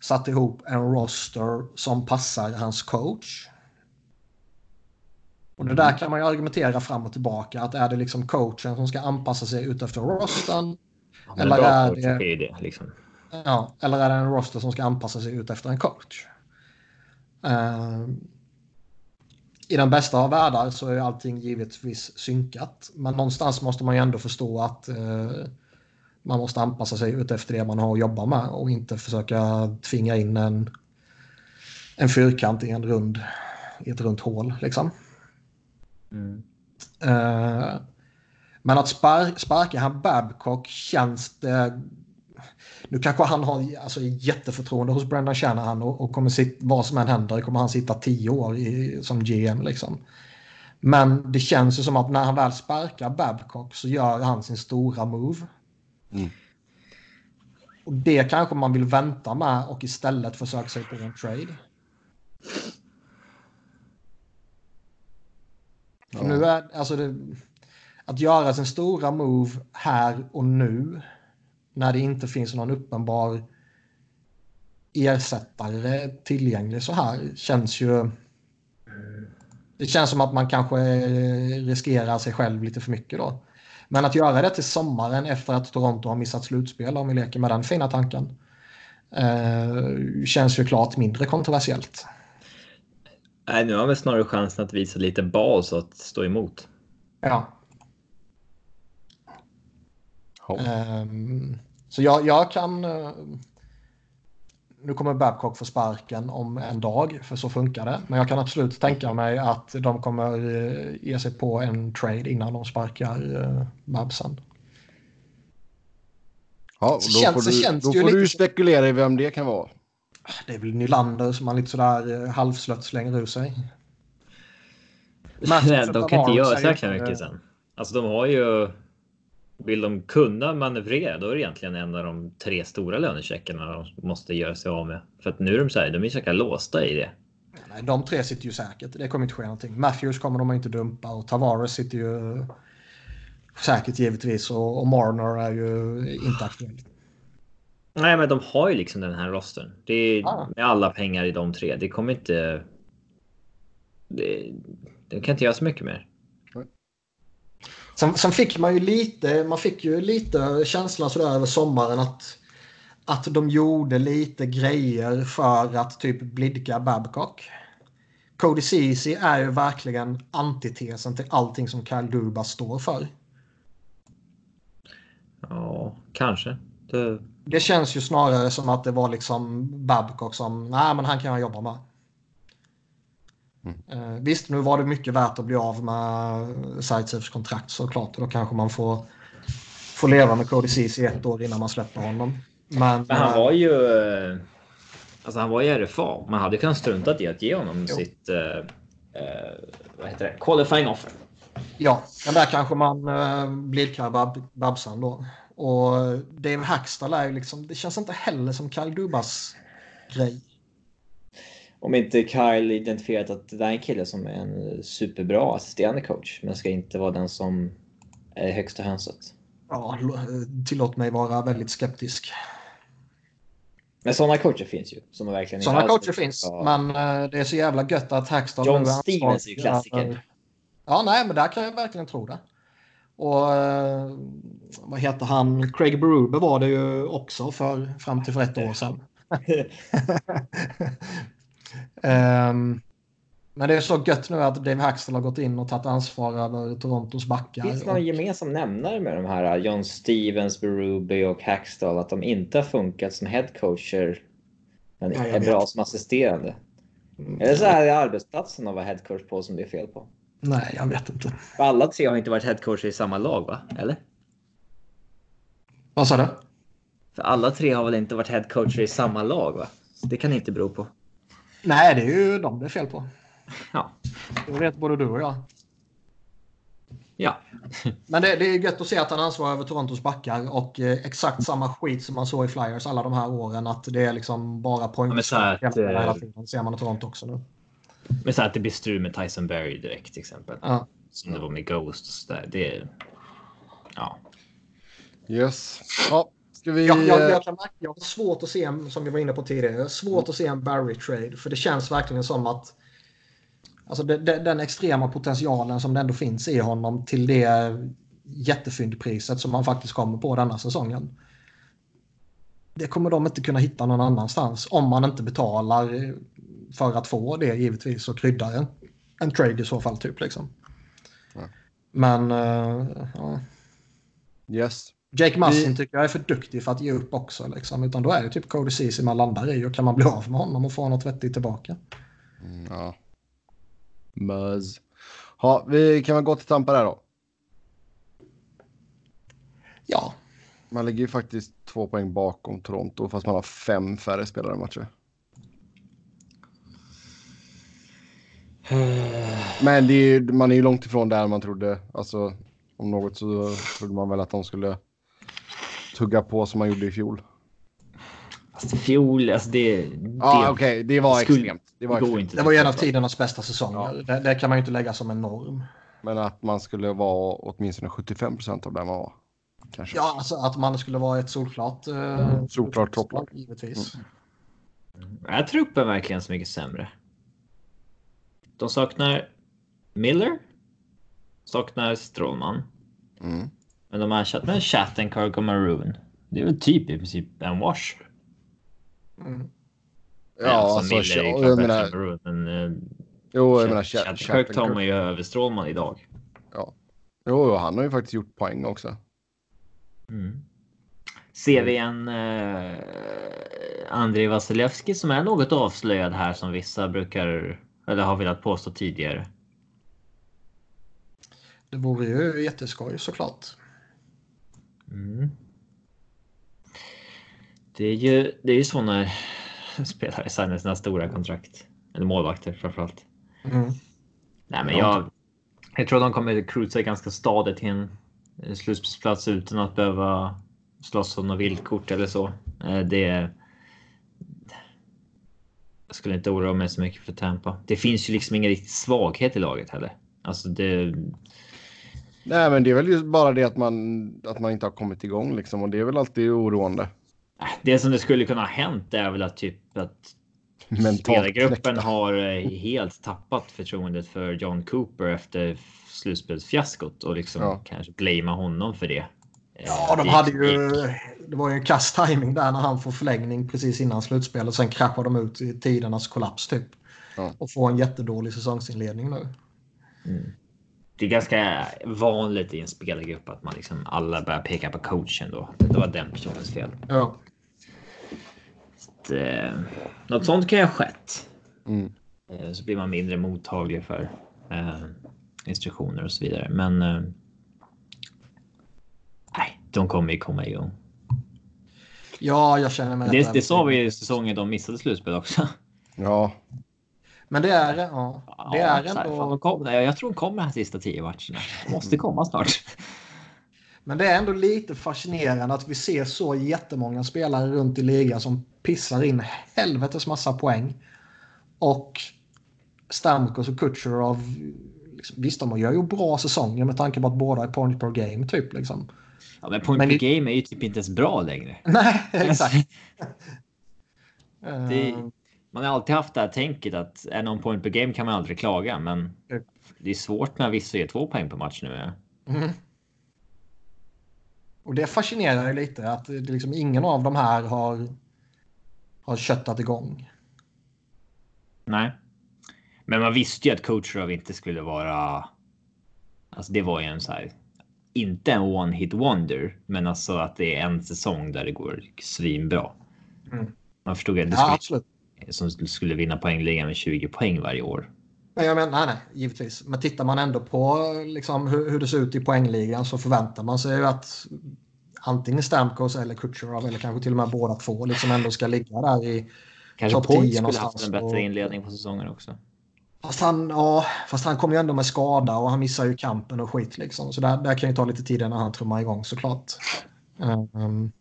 satt ihop en roster som passar hans coach. Och det där kan man ju argumentera fram och tillbaka. Att är det liksom coachen som ska anpassa sig utefter rosten? Ja, eller, är det, det liksom. ja, eller är det en roster som ska anpassa sig utefter en coach? Uh, I den bästa av världar så är allting givetvis synkat. Men någonstans måste man ju ändå förstå att uh, man måste anpassa sig utefter det man har att jobba med och inte försöka tvinga in en, en fyrkant i, en rund, i ett runt hål. Liksom. Mm. Uh, men att spar sparka han Babcock känns det... Nu kanske han har alltså, jätteförtroende hos Brendan Shanahan och, och kommer sitta, vad som än händer kommer han sitta tio år i, som GM. Liksom. Men det känns ju som att när han väl sparkar Babcock så gör han sin stora move. Mm. Och det kanske man vill vänta med och istället försöka sig på en trade. Ja. Nu är, alltså det, att göra sin stora move här och nu när det inte finns någon uppenbar ersättare tillgänglig så här känns ju... Det känns som att man kanske riskerar sig själv lite för mycket då. Men att göra det till sommaren efter att Toronto har missat slutspel, om vi leker med den fina tanken, eh, känns ju klart mindre kontroversiellt. Nej, nu har vi snarare chansen att visa lite bas att stå emot. Ja. Um, så jag, jag kan... Uh, nu kommer Babcock få sparken om en dag, för så funkar det. Men jag kan absolut tänka mig att de kommer uh, ge sig på en trade innan de sparkar uh, Babsen. Ja, då känns, får du, då får du spekulera i vem det kan vara. Det är väl Nylander som man lite sådär halvslött slänger ur sig. Nej, de kan inte göra så här mycket sen. Alltså de har ju vill de kunna manövrera, då är det egentligen en av de tre stora lönecheckarna de måste göra sig av med. För att nu är de så här, de är så låsta i det. Nej, de tre sitter ju säkert. Det kommer inte ske någonting. Matthews kommer de inte dumpa och Tavares sitter ju säkert givetvis och, och Marner är ju inte aktuell. Nej, men de har ju liksom den här rosten. Det är ah. med alla pengar i de tre. Det kommer inte. Det, de kan inte göra så mycket mer. Sen, sen, fick man ju lite, man fick ju lite känslan sådär över sommaren att, att de gjorde lite grejer för att typ blidka Babcock. Cody Ceesay är ju verkligen antitesen till allting som Kyle Dubas står för. Ja, kanske. Det... det känns ju snarare som att det var liksom Babcock som, nej men han kan jag jobba med. Mm. Eh, visst, nu var det mycket värt att bli av med Sightsafes kontrakt såklart. Och då kanske man får, får leva med Ceesay i ett år innan man släpper honom. Men, Men han var ju... Eh, alltså han var ju RFA. Man hade kunnat strunta i att ge honom jo. sitt... Uh, vad heter det? Qualifying offer. Ja, men där kanske man uh, blidkar Bab Babsan då. Och Dave Hackstall är ju liksom... Det känns inte heller som Kyle Dubas grej om inte Kyle identifierat att det är en kille som är en superbra assisterande coach, men ska inte vara den som är högsta hönset. Ja, tillåt mig vara väldigt skeptisk. Men sådana coacher finns ju. Som verkligen sådana coacher finns, ja. men uh, det är så jävla gött att Hackstad John Stevens är ju klassiker. Ja, nej, men där kan jag verkligen tro det. Och uh, vad heter han? Craig Berube var det ju också för, fram till för ett år sedan. Um, men det är så gött nu att Dave Haxtell har gått in och tagit ansvar över Torontos backar. Finns det någon och... gemensam nämnare med de här John Stevens, Berube och Hackstall? Att de inte har funkat som headcoacher men ja, är bra som assisterande? Är det så här i arbetsplatsen att vara headcoach på som det är fel på? Nej, jag vet inte. För alla tre har inte varit headcoacher i samma lag, va? Eller? Vad sa du? För alla tre har väl inte varit headcoacher i samma lag, va? Så det kan inte bero på. Nej, det är ju dem det är fel på. Ja. Det vet både du och jag. Ja. Men det, det är gött att se att han ansvarar över Torontos backar och eh, exakt samma skit som man såg i Flyers alla de här åren. Att det är liksom bara poäng. Ja, men så här att, eh, hela tiden. ser man i Toronto också nu. Men så att det blir strul med Tyson Berry direkt till exempel. Ja. Som det var med Ghost och sådär. Det är... Ja. Yes. Ja, ska vi... Jag, jag, eh, jag, kan märka, jag har svårt att se, en- som vi var inne på tidigare, jag har svårt att se en Barry-trade. För det känns verkligen som att alltså det, det, den extrema potentialen som det ändå finns i honom till det jättefyndpriset som han faktiskt kommer på denna säsongen. Det kommer de inte kunna hitta någon annanstans om man inte betalar för att få det givetvis och kryddar en, en trade i så fall. typ liksom. Ja. Men eh, ja. Yes. Jake Massin tycker jag är för duktig för att ge upp också. Liksom. Utan då är det typ Cody Ceesay man landar i och kan man bli av med honom och få något vettigt tillbaka. Mm, ja. Muzz. Ja, vi kan väl gå till Tampa där då. Ja, Man ligger ju faktiskt två poäng bakom Toronto fast man har fem färre spelare i matcher. Men är, man är ju långt ifrån där man trodde. Alltså, om något så trodde man väl att de skulle tugga på som man gjorde i fjol. I fjol, alltså det... Ja, det okej, det var skulle- extremt. Det var extremt. inte. det var ju en av tidernas bästa säsonger. Det, det kan man ju inte lägga som en norm. Men att man skulle vara åtminstone 75 procent av där man var. Kanske. Ja, alltså att man skulle vara ett solklart... Eh, Solklart topplag. Givetvis. Är truppen verkligen så mycket sämre? De saknar Miller. Saknar Strålman. Mm. Men de har ersatt med Shattenkirk och Maroon. Det är väl typ i princip en wash. Mm. Ja, alltså, alltså, Miller är jag menar, Maroon. Men uh, jo, jag menar, Shattenkirk tar man ju över Strålman idag. Jo, jo, han har ju faktiskt gjort poäng också. Mm. Ser vi en uh, Andrei Vasilevski som är något avslöjad här som vissa brukar eller har velat påstå tidigare. Det vore ju jätteskoj såklart. Mm. Det är ju, det är ju så när spelare signar sina stora kontrakt. Eller målvakter framförallt. Mm. Nej, men Ja. jag, jag tror de kommer cruisa ganska stadigt till en eh, slutspelsplats utan att behöva slåss om något villkort eller så. Eh, Det. Jag skulle inte oroa mig så mycket för Tampa. Det finns ju liksom ingen riktig svaghet i laget heller. Alltså det. Nej, men det är väl just bara det att man, att man inte har kommit igång liksom. Och det är väl alltid oroande. Det som det skulle kunna ha hänt är väl att typ att Mentalt spelargruppen knäckta. har eh, helt tappat förtroendet för John Cooper efter slutspelsfiaskot och liksom Ja. kanske blamea honom för det. Ja, Eh, de det hade ju... Det var ju en kass timing där när han får förlängning precis innan slutspel och sen kraschar de ut i tidernas kollaps typ. Ja. Och får en jättedålig säsongsinledning nu. Det är ganska vanligt i en spelargrupp att man liksom alla börjar peka på coachen då. Det var den personens fel. Ja. Så, eh, något sånt kan ju ha skett. Mm. Eh, så blir man mindre mottaglig för eh, instruktioner och så vidare. Men. Eh, nej, de kommer ju komma igång. ja, jag känner mig Det, det sa vi i säsongen de missade slutspel också. Ja, Men det är, ja, det Ja, är ändå... kom, jag tror de kommer här sista tio matcherna. Måste komma snart. Men det är ändå lite fascinerande att vi ser så jättemånga spelare runt i ligan som pissar in helvetes massa poäng. Och Stamkos och Kucherov, liksom, visst de gör ju bra säsonger med tanke på att båda är point per game typ liksom. Ja, men point Men per game är ju typ inte ens bra längre. Nej, exakt. Det- Eh, Man har alltid haft det här tänket att är någon point per game kan man aldrig klaga, men Mm. det är svårt när vissa ger två poäng per match nu. Mm. Och det fascinerar ju lite att det liksom ingen av de här har, har köttat igång. Nej. Men man visste ju att Kucherov inte skulle vara. Alltså, det var ju en så här. Inte en one hit wonder, men alltså att det är en säsong där det går svinbra. Mm. Man förstod att det Ja, skulle absolut. Som skulle vinna poängligan med 20 poäng varje år. Men jag menar, nej, nej, givetvis. Men tittar man ändå på liksom, hur, hur det ser ut i poängligan så förväntar man sig ju att antingen Stamkos eller Kutjerov eller kanske till och med båda två liksom ändå ska ligga där i Kanske Topp Point 10 skulle någonstans haft en bättre och- inledning på säsongen också. Fast han, ja, fast han kommer ju ändå med skada och han missar ju kampen och skit liksom. Så där, där kan ju ta lite tid innan han trummar igång såklart. Um,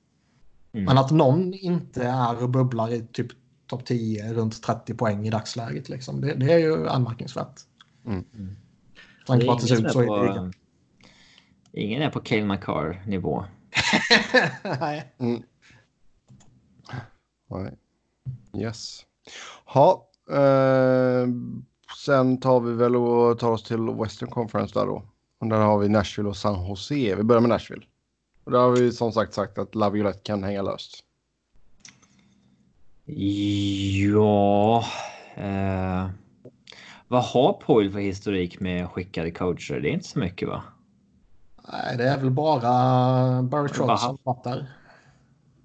Men att någon inte är och bubblar i typ topp 10 runt 30 poäng i dagsläget liksom. Det, det är ju anmärkningsvärt. Mm. På att det ser ut så i ligan. ingen är på Cale Makar nivå. Nej. Mm. Nej. Yes. Ha, eh, sen tar vi väl och tar oss till Western Conference där då. Och där har vi Nashville och San Jose. Vi börjar med Nashville. Och där har vi som sagt sagt att Laviolette kan hänga löst. Ja... Eh, vad har Poil för historik med skickade coacher? Det är inte så mycket va? Nej, det är väl bara Barry Trotz som fattar.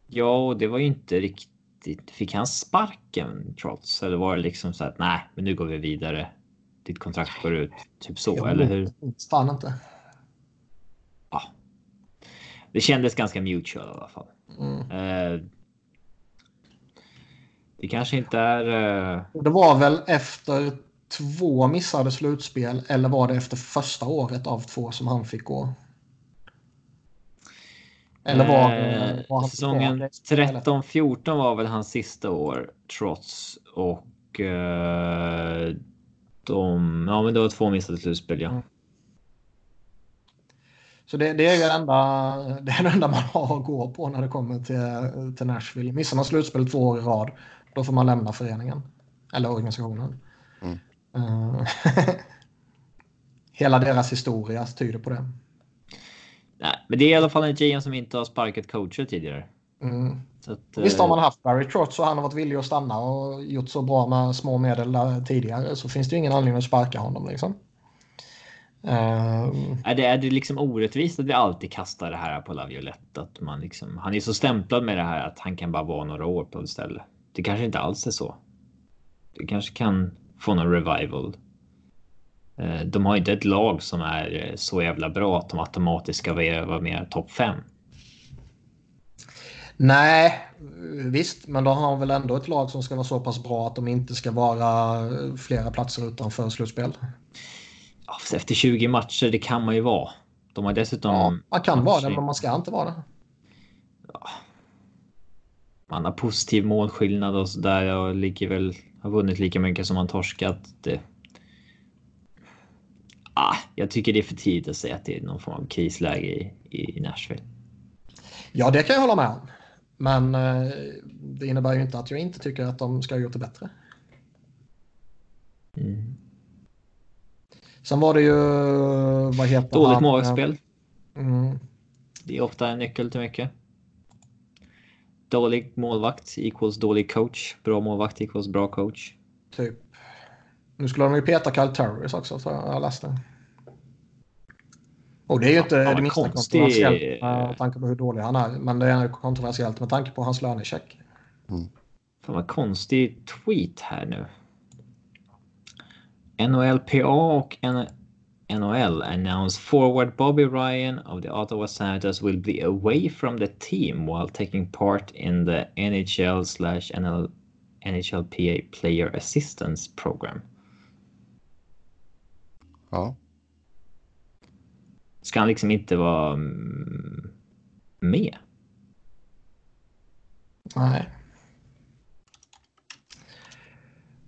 Ja, och det var ju inte riktigt... Fick han sparken trots? Eller var det liksom så att nej, men nu går vi vidare. Ditt kontrakt går ut. Typ så, Jo, eller hur? Fan inte. Ja. Det kändes ganska mutual i alla fall. Mm. Eh, det kanske inte är... Eh, Det var väl efter två missade slutspel eller var det efter första året av två som han fick gå? Eller var, eh, var han säsongen tillbaka? 13-14 var väl hans sista år trots och eh, de... Ja, men det var två missade slutspel, ja. Mm. Så det, det är ju det enda, det är det enda man har att gå på när det kommer till, till Nashville. Missar man slutspel två år i rad, då får man lämna föreningen. Eller organisationen. Mm. Eh, Hela deras historia tyder på det. Nej, men det är i alla fall en GM som inte har sparkat coacher tidigare. Mm. Så att, Visst har eh, man haft Barry Trotz och han har varit villig att stanna och gjort så bra med små medel där tidigare så finns det ju ingen anledning att sparka honom liksom. Ehm, Är det, är det liksom orättvist att vi alltid kastar det här på Laviolette? Att man liksom, han är så stämplad med det här att han kan bara vara några år på ett ställe. Det kanske inte alls är så. Det kanske kan få någon revival. Eh, De har inte ett lag som är eh, så jävla bra att de automatiskt ska vara med topp 5. nej, visst, men då har han väl ändå ett lag som ska vara så pass bra att de inte ska vara flera platser utanför slutspel. Efter 20 matcher, det kan man ju vara. De har dessutom... Ja, man kan vara det, men man ska inte vara det. Man har positiv målskillnad och sådär och ligger väl, har vunnit lika mycket som man torskat. Det... Ah, jag tycker det är för tidigt att säga att det är någon form av krisläge i, i Nashville. Ja, det kan jag hålla med om. Men eh, det innebär ju inte att jag inte tycker att de ska ha gjort det bättre. Mm. Sen var det ju, vad heter Dåligt han? målvaktsspel. Mm, Det är ofta en nyckel till mycket. Dålig målvakt equals dålig coach. Bra målvakt equals bra coach. typ. Nu skulle de ju peta Kyle Turris också, så jag läste. Och det är ju inte Ja, det minsta konstig- kontroversiellt med tanke på hur dålig han är. Men det är kontroversiellt med tanke på hans lönecheck. Fan vad konstig tweet här nu. NHLPA och N- NHL announced forward Bobby Ryan of the Ottawa Senators will be away from the team while taking part in the NHL slash NHLPA Player Assistance Program. Ja. Ska han liksom inte vara mm, med? Nej.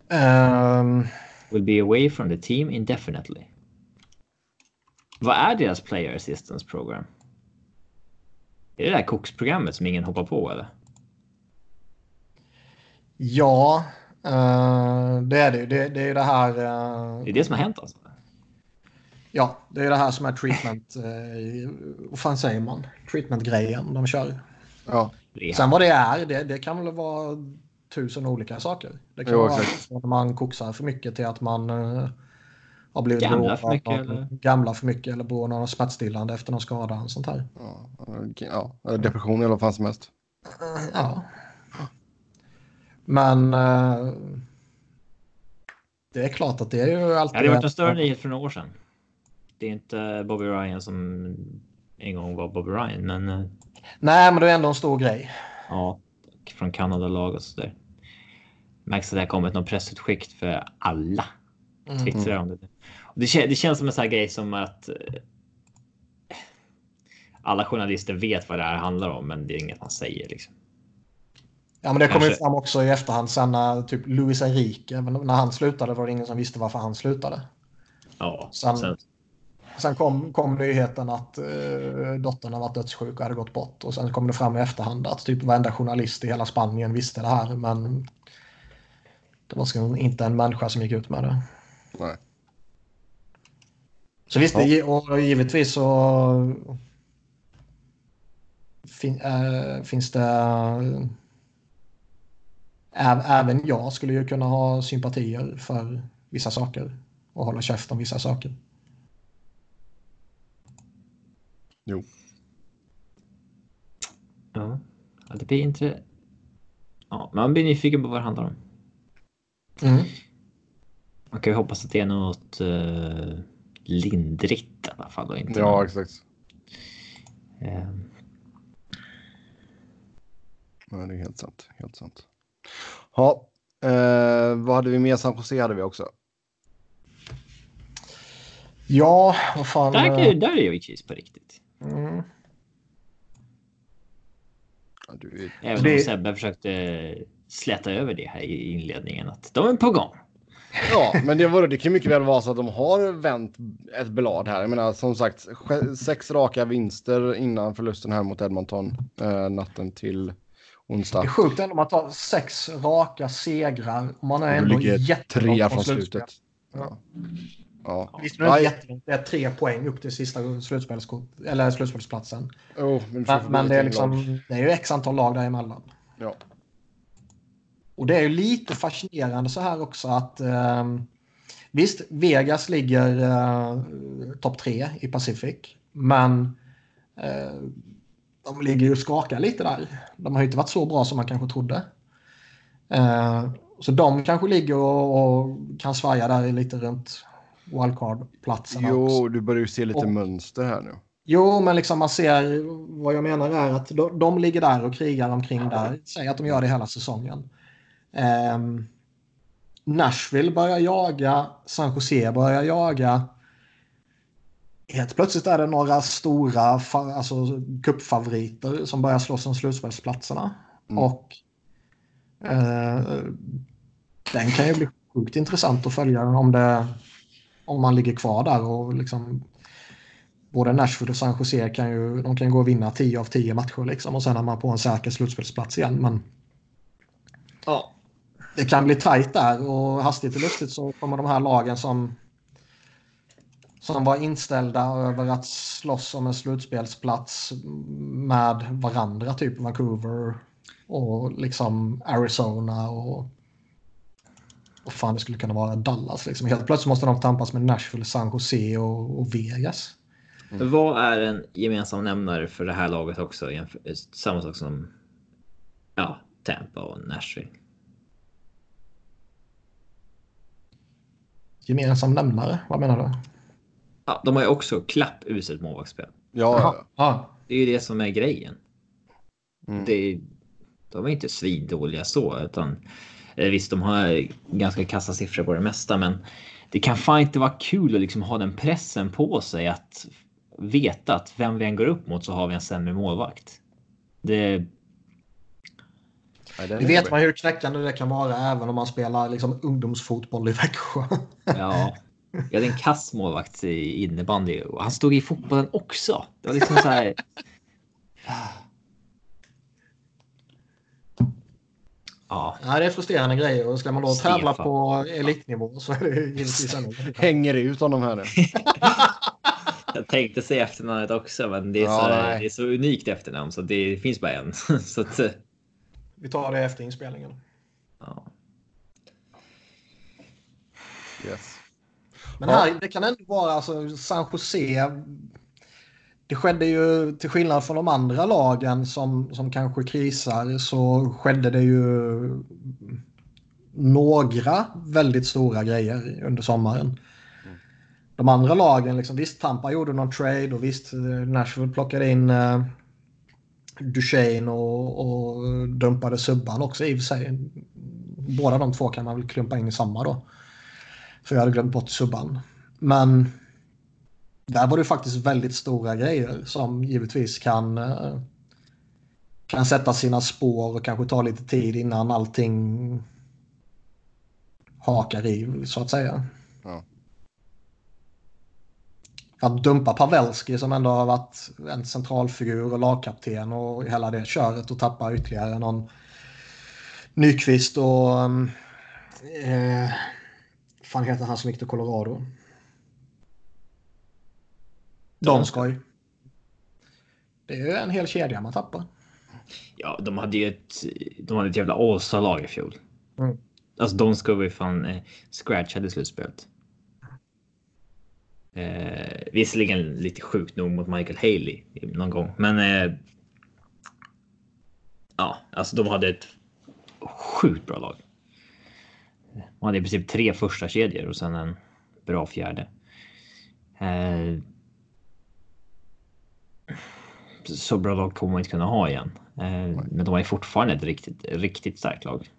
Ehm, Will be away from the team indefinitely. Vad är deras Player Assistance Program? Är det det där koksprogrammet som ingen hoppar på eller? ja, eh, det är det ju. Det, det är ju det här. eh, Det är det som har hänt alltså? Ja, det är det här som är treatment. Eh, vad fan säger man? Treatment-grejen de kör. Ja. Sen vad det är, det, det kan väl vara tusen olika saker. Det kan Jo, vara exakt. att man koksar för mycket till att man har blivit Gamla beroende för mycket, eller? Gamla för mycket eller på någon smärtstillande efter någon skada och sånt här. Ja, ja, depression eller vad fan som helst. Eh, Ja. Men eh, det är klart att det är ju alltid... Ja, det har varit en större nyhet för några år sedan. Det är inte Bobby Ryan som en gång var Bobby Ryan, men eh, Nej, men det är ändå en stor grej. ja, från Kanada-lag och så där. Märks att det har kommit någon pressutskick för alla. Mm. Twittrar om det. Kän- det känns som en sån här grej som att eh, alla journalister vet vad det här handlar om, men det är inget man säger liksom. Ja, men det kom ju Kanske. fram också i efterhand sen när typ Luis Enrique, men när han slutade var det ingen som visste varför han slutade. Ja, Sen- sen, Sen kom, kom nyheten att uh, dottern har varit dödssjuk och hade gått bort. Och sen kom det fram i efterhand att typ varenda journalist i hela Spanien visste det här. Men det var inte en människa som gick ut med det. Nej. Så visst, Ja. och givetvis så fin, äh, finns det... Ä, även jag skulle ju kunna ha sympatier för vissa saker och hålla käft om vissa saker. Jo. ja. ja, det blir inte... Ja, man blir nyfiken på vad det handlar om. Mm. Man kan ju hoppas att det är något uh, lindrigt i alla fall och inte Ja, något, exakt. eh, Ja, det är helt sant. Helt sant. Ja, eh, vad hade vi mer? San Jose hade vi också. Ja, vad fan. där, eh, är- där är jag i kris på riktigt. Mm. Ja, du, Även Det- om Sebbe försökte släta över det här i inledningen att de är på gång. Ja, men det, var, det kan mycket väl vara så att de har vänt ett blad här. Jag menar, som sagt, sex raka vinster innan förlusten här mot Edmonton eh, natten till Det onsdag. är sjukt ändå om man tar sex raka segrar man är ändå jättelångt från slutet. Ja. Ja. Visst, nu är det jättelångt. Det är tre poäng upp till sista slutspelskort, eller slutspelsplatsen. Oh, men, Men, men det, är liksom, det är ju x antal lag däremellan. Ja. Och det är ju lite fascinerande så här också att ehm, visst, Vegas ligger uh, topp tre i Pacific, men eh, de ligger ju skakar lite där. De har ju inte varit så bra som man kanske trodde. Eh, så de kanske ligger och, och kan svaja där lite runt wildcard-platserna också. Jo, du börjar ju se lite Och- mönster här nu. Jo, men liksom man ser vad jag menar är att de, de ligger där och krigar omkring där. Säg att de gör det hela säsongen. Ehm, Nashville börjar jaga, San Jose börjar jaga. Helt plötsligt är det några stora alltså, cupfavoriter som börjar slåss om slutspelsplatserna. Mm. Och eh, den kan ju bli sjukt intressant att följa om, det, om man ligger kvar där och liksom både Nashville och San Jose kan ju de kan gå och vinna 10 av 10 matcher liksom och sen är man på en säker slutspelsplats igen. Men Ja. Det kan bli tajt där och hastigt och lustigt så kommer de här lagen som som var inställda över att slåss om en slutspelsplats med varandra, typ Vancouver och liksom Arizona och och fan det skulle kunna vara Dallas. Liksom. Helt plötsligt måste de tampas med Nashville, San Jose och, och Vegas. Vad är en gemensam nämnare för det här laget också? Samma sak som ja, Tampa och Nashville. Gemensam nämnare, vad menar du? Ja, de har ju också klappuselt målvaktsspel. Ja, ja. Ja. Det är ju det som är grejen. Mm. Det, de är inte svindåliga så, utan eh, visst, de har ganska kassa siffror på det mesta, men det kan fan inte vara kul att liksom ha den pressen på sig att veta att vem vi än går upp mot så har vi en sämre målvakt. Det, Det är vet jobbig. man hur knäckande det kan vara även om man spelar liksom, ungdomsfotboll i Växjö. ja, vi hade en kass målvakt i innebandy och han stod i fotbollen också. Det var liksom så här. Ja, Ja, det är frustrerande grejer och ska man då Stefan. tävla på elitnivå så är det givetvis ännu. Hänger ut honom här nu. Jag tänkte säga efternamnet också, men det är, Ja, så, det är så unikt efternamn så det finns bara en. så att, Vi tar det efter inspelningen. ja. Yes. Men Ja. här, det kan ändå vara alltså San Jose. Det skedde ju till skillnad från de andra lagen som, som kanske krisar så skedde det ju några väldigt stora grejer under sommaren. De andra lagen, liksom, visst Tampa gjorde någon trade och visst eh, Nashville plockade in uh, Duchene och, och dumpade Subban också i och för sig. Båda de två kan man väl klumpa in i samma då. För jag hade glömt bort Subban. Men där var det faktiskt väldigt stora grejer som givetvis kan, eh, kan sätta sina spår och kanske ta lite tid innan allting hakar i så att säga. Ja. Att dumpa Pavelski som ändå har varit en centralfigur och lagkapten och hela det köret och tappa ytterligare någon Nyqvist och eh, fan heter han som gick till Colorado? Donskoj. Det är ju en hel kedja man tappar. Ja, de hade ju ett, de hade ett jävla Åsa-lag i fjol. Mm. Alltså Donskoj var ju fan eh, scratchade slutspelet. Eh, visserligen lite sjukt nog mot Michael Haley någon gång, men. Eh, ja, alltså de hade ett sjukt bra lag. De hade i princip tre första kedjor och sen en bra fjärde. Eh, så bra lag kommer man inte kunna ha igen. Eh, men de är fortfarande ett riktigt, riktigt starkt lag.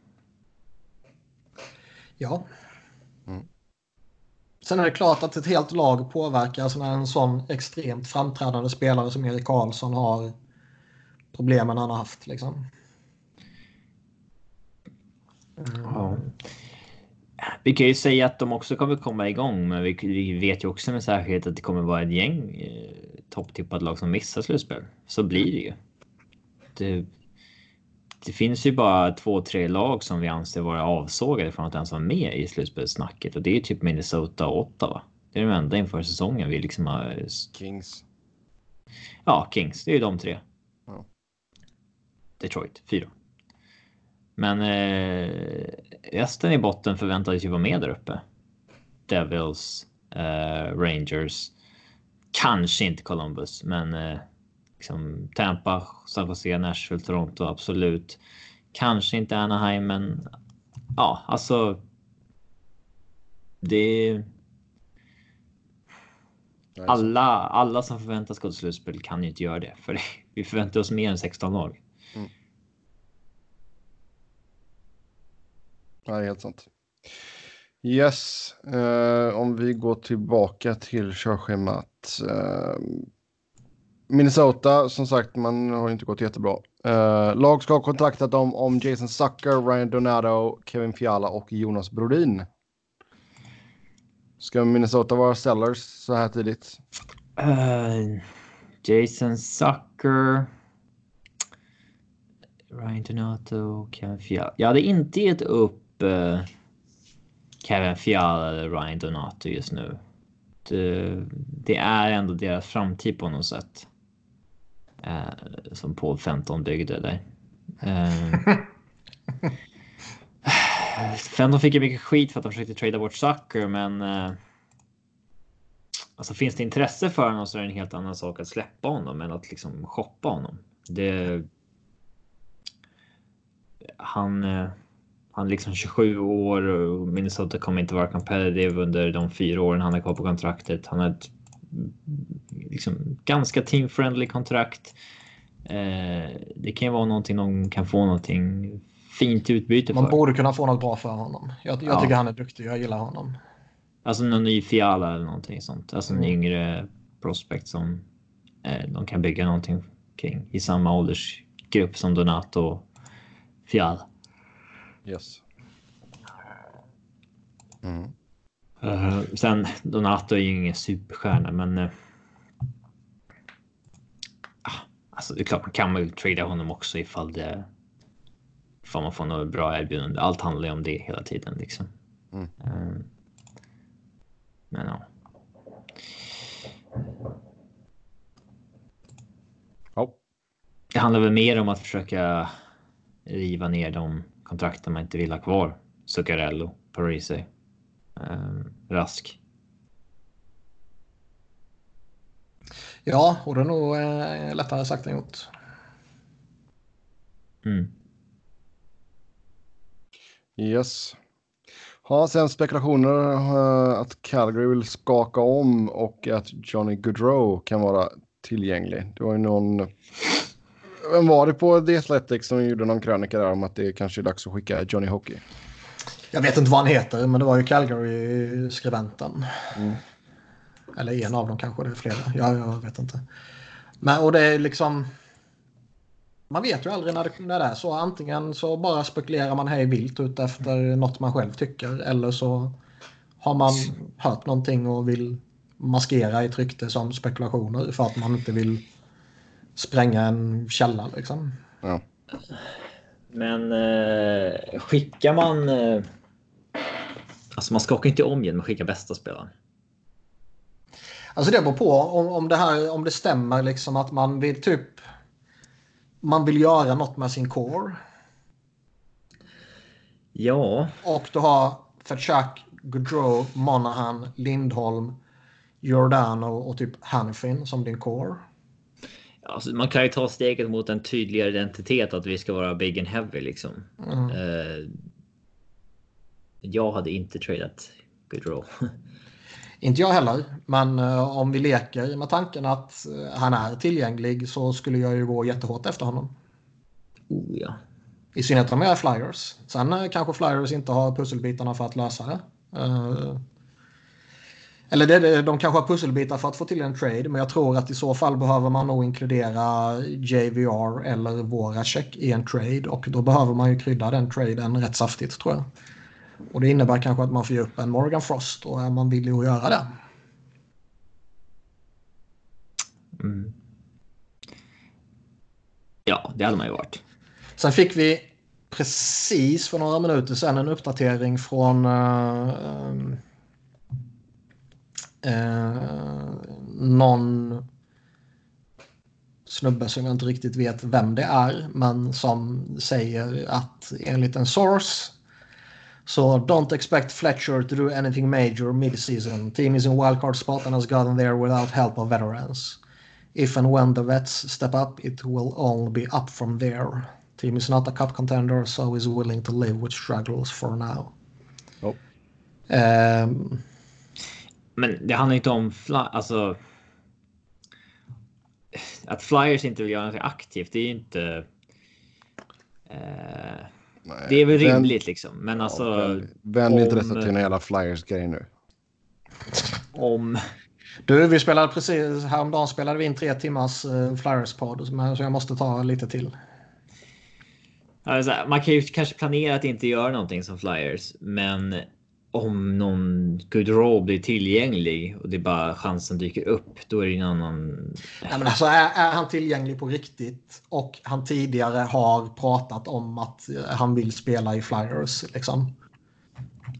Ja, Sen är det klart att ett helt lag påverkas när en sån extremt framträdande spelare som Erik Karlsson har problemen han har haft. Liksom. Ja. Vi kan ju säga att de också kommer komma igång, men vi, vet ju också med säkerhet att det kommer vara ett gäng eh, topptippade lag som missar slutspel. Så blir det ju. Det, det finns ju bara två, tre lag som vi anser vara avsågade från att ens vara med i slutspelssnacket och det är typ Minnesota och Ottawa. Det är de enda inför säsongen vi liksom har. Kings. Ja, Kings. Det är ju de tre. Ja. Detroit, fyra. Men eh, resten i botten förväntades ju vara med där uppe. Devils, eh, Rangers, kanske inte Columbus, men eh, liksom Tampa, San Jose, Nashville, Toronto, absolut. Kanske inte Anaheim, men ja, alltså. Det. Alla, alla som förväntas gå till slutspel kan ju inte göra det, för vi förväntar oss mer än 16 lag. Mm. Är helt sant. Yes, uh, om vi går tillbaka till körschemat. Uh, Minnesota, som sagt, man har inte gått jättebra. Uh, lag ska ha kontaktat dem om Jason Zucker, Ryan Donato, Kevin Fiala och Jonas Brodin. Ska Minnesota vara sellers så här tidigt? Uh, Jason Zucker. Ryan Donato, Kevin Fiala. Jag hade inte gett upp uh, Kevin Fiala eller Ryan Donato just nu. Det, det, är ändå deras framtid på något sätt. Eh, som Paul Fenton byggde där. Eh, Fenton fick ju mycket skit för att de försökte trada bort Zucker, men. Eh, alltså finns det intresse för honom så är det en helt annan sak att släppa honom än att liksom shoppa honom. Det. Han. Eh, han är liksom 27 år och Minnesota kommer inte vara competitive under de fyra åren han är kvar på kontraktet. Han har ett liksom, ganska team-friendly kontrakt. Eh, det kan ju vara någonting de kan få någonting fint utbyte Man för. Man borde kunna få något bra för honom. Jag, jag ja. tycker han är duktig. Jag gillar honom. Alltså någon ny Fiala eller någonting sånt. Alltså en mm. yngre prospect som eh, de kan bygga någonting kring i samma åldersgrupp som Donato och Fiala. Yes. Mm. Uh, sen Donato är ju ingen superstjärna, men. Uh, alltså det är klart man kan väl trada honom också ifall det. Ifall man får något bra erbjudande. Allt handlar ju om det hela tiden liksom. Mm. Uh, men ja. Oh. Det handlar väl mer om att försöka riva ner de kontrakten man inte vill ha kvar. Zuccarello, Parisi Rask. Ja, och det är nog eh, lättare sagt än gjort. Mm. Yes. Ja, sen spekulationer eh, att Calgary vill skaka om och att Johnny Goodrow kan vara tillgänglig. Det var ju någon... Vem var det på The Athletic som gjorde någon krönika där om att det kanske är dags att skicka Johnny Hockey? Jag vet inte vad han heter, men det var ju Calgary-skribenten. Mm. Eller en av dem kanske, det är flera. Ja, jag vet inte. Men, och det är liksom... Man vet ju aldrig när det, när det är så. Antingen så bara spekulerar man hej vilt ut efter något man själv tycker. Eller så har man hört någonting och vill maskera ett rykte som spekulationer för att man inte vill spränga en källa liksom. Ja. Men eh, skickar man... Eh, alltså man skakar inte om genom att skicka bästa spelaren. Alltså det beror på om, om, det här, om det stämmer liksom att man vill typ... Man vill göra något med sin core. Ja. Och du har Fetchak, Gaudreau, Monahan, Lindholm, Giordano och typ Hanfin som din core. Alltså, man kan ju ta steget mot en tydligare identitet att vi ska vara big and heavy liksom. Mm. Eh, jag hade inte tradat Gaudreau. Inte jag heller, men uh, om vi leker med tanken att uh, han är tillgänglig så skulle jag ju gå jättehårt efter honom. Oh ja. I synnerhet om jag är Flyers. Sen uh, kanske Flyers inte har pusselbitarna för att lösa det. eller det, de kanske har pusselbitar för att få till en trade, men jag tror att i så fall behöver man nog inkludera JVR eller Voracek i en trade och då behöver man ju krydda den traden rätt saftigt tror jag. Och det innebär kanske att man får ge upp en Morgan Frost och är man villig att göra det. Mm. Ja, det hade man ju varit. Sen fick vi precis för några minuter sedan en uppdatering från uh, uh, någon snubbe som jag inte riktigt vet vem det är men som säger att enligt en source So don't expect Fletcher to do anything major mid-season. Team is in wildcard spot and has gotten there without help of veterans. If and when the vets step up, it will only be up from there. Team is not a cup contender, so is willing to live with struggles for now. Oh. Um, Men det handlar inte om alltså. Att Flyers inte vill göra något aktivt, det är inte. Eh, Nej, det är väl rimligt liksom. Men alltså. Ja, vänd inte detta till en jävla flyers-grej nu. Om. Du, vi spelade precis häromdagen spelade vi in tre timmars uh, Flyers-podd. Så jag måste ta lite till. Alltså, man kan ju kanske planera att inte göra någonting som Flyers, men om någon Gaudreau blir tillgänglig och det är bara chansen dyker upp, då är det en annan... Nej, men alltså, är, är, han tillgänglig på riktigt och han tidigare har pratat om att han vill spela i Flyers, liksom.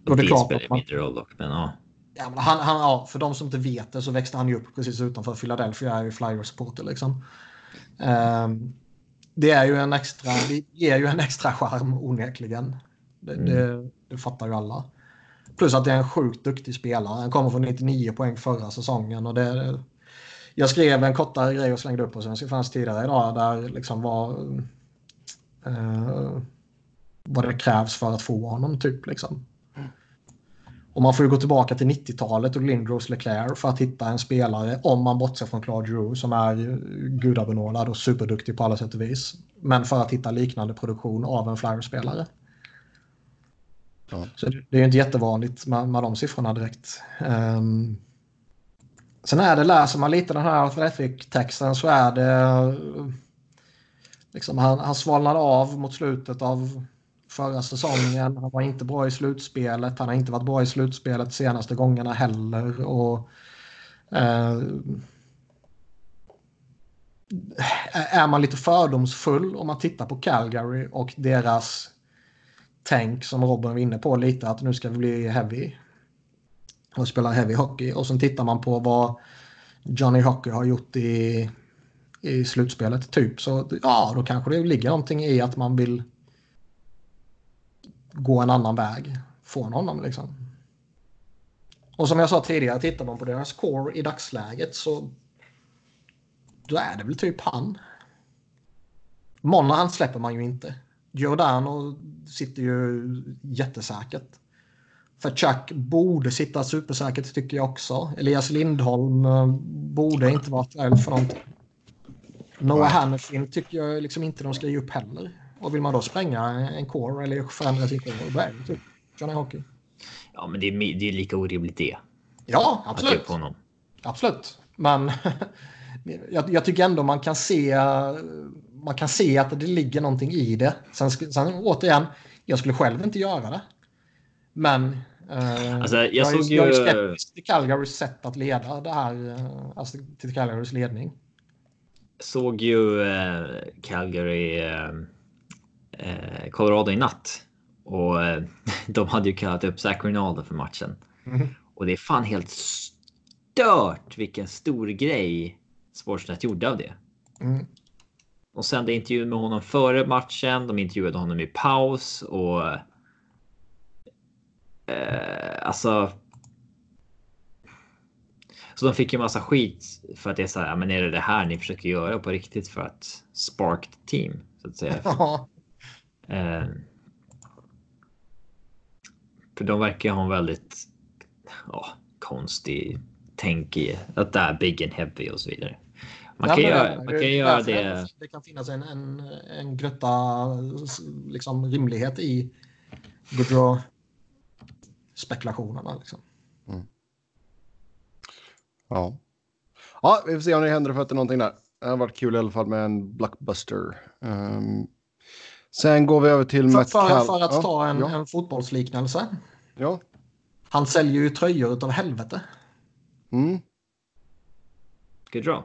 Då det, det klart spelar man... mindre roll dock, men ja. Ja, men han, han, ja, för de som inte vet det så växte han ju upp precis utanför Philadelphia, är ju Flyers-supporter liksom. Um, det är ju en extra, det ger ju en extra charm onekligen. Det, mm. det, det fattar ju alla. Plus att det är en sjukt duktig spelare. Han kommer från 99 poäng förra säsongen. Och det, jag skrev en kortare grej och slängde upp på Svenska fans tidigare idag där liksom var eh, vad det krävs för att få honom typ liksom. Och man får ju gå tillbaka till 90-talet och Lindros Leclerc för att hitta en spelare om man bortser från Claude Giroux som är gudabenådad och superduktig på alla sätt och vis. Men för att hitta liknande produktion av en Flyers-spelare. Ja. Så det är inte jättevanligt med, med de siffrorna direkt. Um, sen är det, läser man lite den här Athletic-texten så är det liksom han, han svalnade av mot slutet av förra säsongen. Han var inte bra i slutspelet. Han har inte varit bra i slutspelet senaste gångerna heller. Och, eh, är man lite fördomsfull om man tittar på Calgary och deras tänk som Robin var inne på lite att nu ska vi bli heavy och spela heavy hockey och sen tittar man på vad Johnny Hockey har gjort i, i slutspelet typ så ja då kanske det ligger någonting i att man vill gå en annan väg från honom liksom. Och som jag sa tidigare, tittar man på deras core i dagsläget så då är det väl typ han. Monahan släpper man ju inte. Giordano sitter ju jättesäkert. För Chuck borde sitta supersäkert tycker jag också. Elias Lindholm eh, borde inte vara aktuell för någonting. Noah Hannifin tycker jag liksom inte de ska ge upp heller. Och vill man då spränga en core eller förändra sin core, då är det typ Johnny Hockey. Ja, men det är, det är lika orimligt det. Ja, Att absolut. upp honom. Absolut. Men jag, jag tycker ändå man kan se man kan se att det ligger någonting i det. Sen, sen återigen, jag skulle själv inte göra det. Men eh, Alltså, jag jag, såg är, jag är ju- skeptisk till Calgarys sätt att leda det här. eh, Alltså till Calgarys ledning. Såg ju eh, Calgary eh, eh, Colorado i natt. Och eh, de hade ju kallat upp Zach Rinaldo för matchen. Mhm. Och det är fan helt stört vilken stor grej Sportsnet gjorde av det. Mm. Och sen det intervjun med honom före matchen. De intervjuade honom i paus och. Eh, alltså. Så de fick ju massa skit för att det är så här. Men är det det här ni försöker göra på riktigt för att spark team så att säga? Eh, för de verkar ha en väldigt ja, konstig tänk i att det är big and heavy och så vidare. Man kan, göra, man kan göra det. Det kan finnas en, en, en grötta liksom, rimlighet i Goodrow spekulationerna. Liksom. Ja. ja, vi får se om det händer för någonting där. Det har varit kul i alla fall med en blockbuster. Ehm, sen går vi över till För, för, för att ta en, Ja, en fotbollsliknelse. ja. Han säljer ju tröjor utav helvete. Mm. Good draw.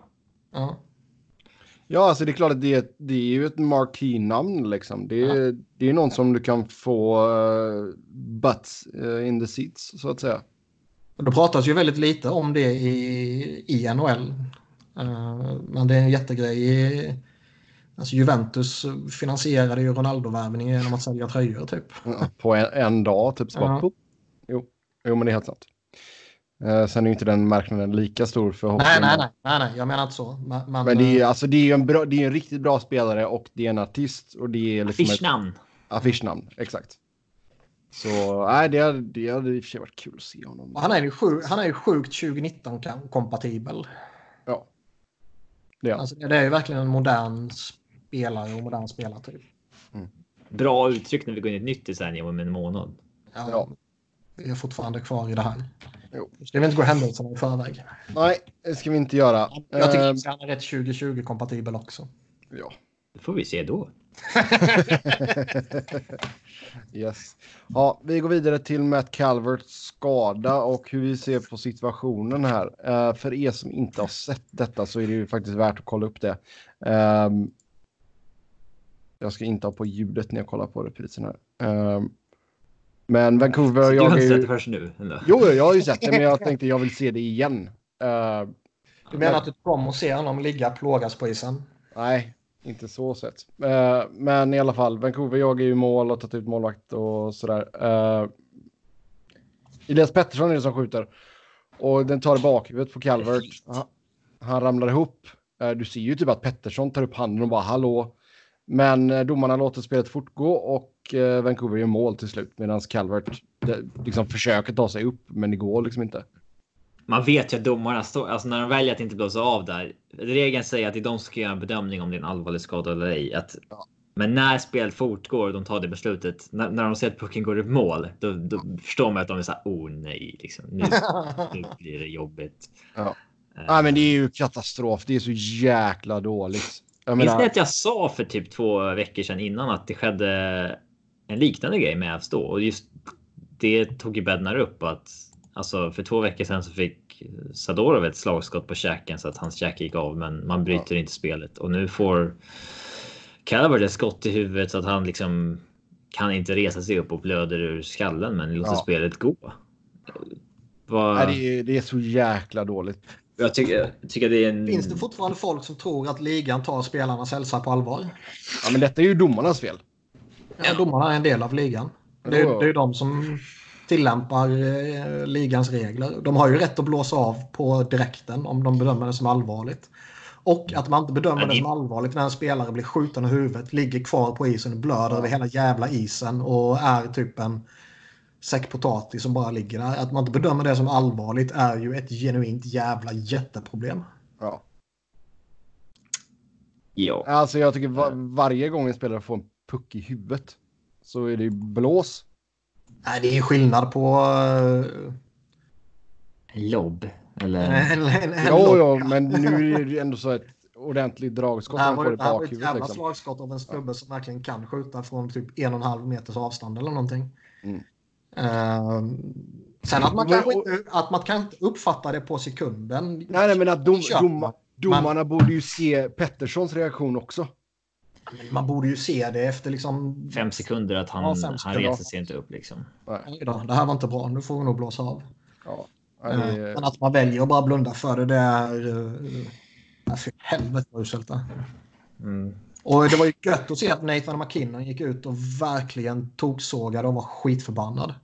Ja. ja, alltså det är klart att det är, det är ju ett marquee-namn liksom. Det är, det är någon som du kan få uh, butts eh, in the seats så att säga. Och det pratas ju väldigt lite om det i, i NHL. Eh, men det är en jättegrej. Alltså Juventus finansierade ju Ronaldo-värvningen genom att sälja tröjor typ. Ja, På en, en dag typ. Så bara, Ja. jo. jo, men det är helt sant. Eh, sen är ju inte den marknaden lika stor för hockey. Nej, nej, nej, nej, nej, jag menar inte så. Men, men, Men det är, ju- eh, alltså, det är en, bra, det är en riktigt bra spelare och det är en artist och det är liksom ett Affischnamn. affischnamn. Exakt. Så nej, det hade, det hade i och för sig varit kul att se honom. han, är ju sjuk, han är ju sjukt 2019-kompatibel. Ja. Det är. Alltså, det är ju verkligen en modern spelare och modern spelartyp. Bra uttryck när vi går in i ett nytt decennium om en månad. Ja, är fortfarande kvar i det här. Jo. Ska vi inte gå händelserna i förväg? Nej, det ska vi inte göra. Jag tycker Eh, att han är rätt 2020-kompatibel också. ja. Det får vi se då. yes. Ja, vi går vidare till Matt Calverts skada och hur vi ser på situationen här. Eh, för er som inte har sett detta så är det ju faktiskt värt att kolla upp det. Ehm, jag ska inte ha på ljudet när jag kollar på reprisen här. Ehm, men Vancouver, Du jag har är inte sett det ju... först nu? Ändå. Jo, jag har ju sett det, men jag tänkte jag vill se det igen. Eh, Du menar att du kommer och ser honom ligga plågas på isen? Nej, inte så sett. Eh, men i alla fall, Vancouver jagar ju mål och tagit ut målvakt och sådär. Uh, Elias Pettersson är det som skjuter. Och den tar i bakhuvudet på Calvert. Han, han ramlar ihop. Eh, du ser ju typ att Pettersson tar upp handen och bara hallå. Men uh, domarna låter spelet fortgå och Vancouver gör mål till slut. Medan Calvert det, liksom försöker ta sig upp men det går liksom inte. Man vet ju att domarna står, alltså när de väljer att inte blåsa av där. Regeln säger att det är de som ska göra en bedömning om det är en allvarlig skada eller ej. Att, Ja. Men när spelet fortgår och de tar det beslutet, när, när de ser att pucken går i mål, då, då förstår man att de är så här, oh nej, liksom, nu, nu blir det jobbigt. Ja. Eh, Nej men det är ju katastrof. Det är så jäkla dåligt. Jag Minns ni menar, att jag sa för typ två veckor sedan innan att det skedde en liknande grej med Avs då? Och just det tog ju Bednar upp att alltså för två veckor sedan så fick Sadorov ett slagskott på käken så att hans käke gick av, men man bryter inte spelet och nu får Calvert ett skott i huvudet så att han liksom kan inte resa sig upp och blöder ur skallen, men låter Ja. spelet gå. Vad, nej, det, är, det är så jäkla dåligt. jag, tycker, jag tycker det är en. Finns det fortfarande folk som tror att ligan tar spelarnas hälsa på allvar? Ja, men detta är ju domarnas fel. Ja, domarna är en del av ligan. Det är, det är de som tillämpar eh, ligans regler. De har ju rätt att blåsa av på direkten om de bedömer det som allvarligt. Och att man inte bedömer det som allvarligt när en spelare blir skjuten i huvudet, ligger kvar på isen och blöder över hela jävla isen och är typ en säck potatis som bara ligger där. Att man inte bedömer det som allvarligt är ju ett genuint jävla jätteproblem. Ja. Ja. Alltså jag tycker va varje gång en spelare får en puck i huvudet så är det ju blås. Nej, det är skillnad på... Uh, Lobb. Eller? Jo, jo, men nu är det ju ändå så ett ordentligt dragskott Det här var ju i det här var ett jävla Liksom. slagskott av en snubbe som verkligen kan skjuta från typ en och en halv meters avstånd eller någonting. Mm. Ehm, sen att man, Men- kanske inte, att man kan inte uppfatta det på sekunden. Nej, nej, men att dom, dom, domarna borde ju se Petterssons reaktion också. Man borde ju se det efter liksom... Fem sekunder att han, Ja, fem han sekunder. reser sig inte upp liksom. Då, Det här var inte bra, nu får vi nog blåsa av. Ja. Nej, det- Men att man väljer att bara blunda för det, det är... Uh, för helvete vad uselt det. Mm. Och det var ju gött att se att Nathan McKinnon gick ut och verkligen toksågade och var skitförbannad.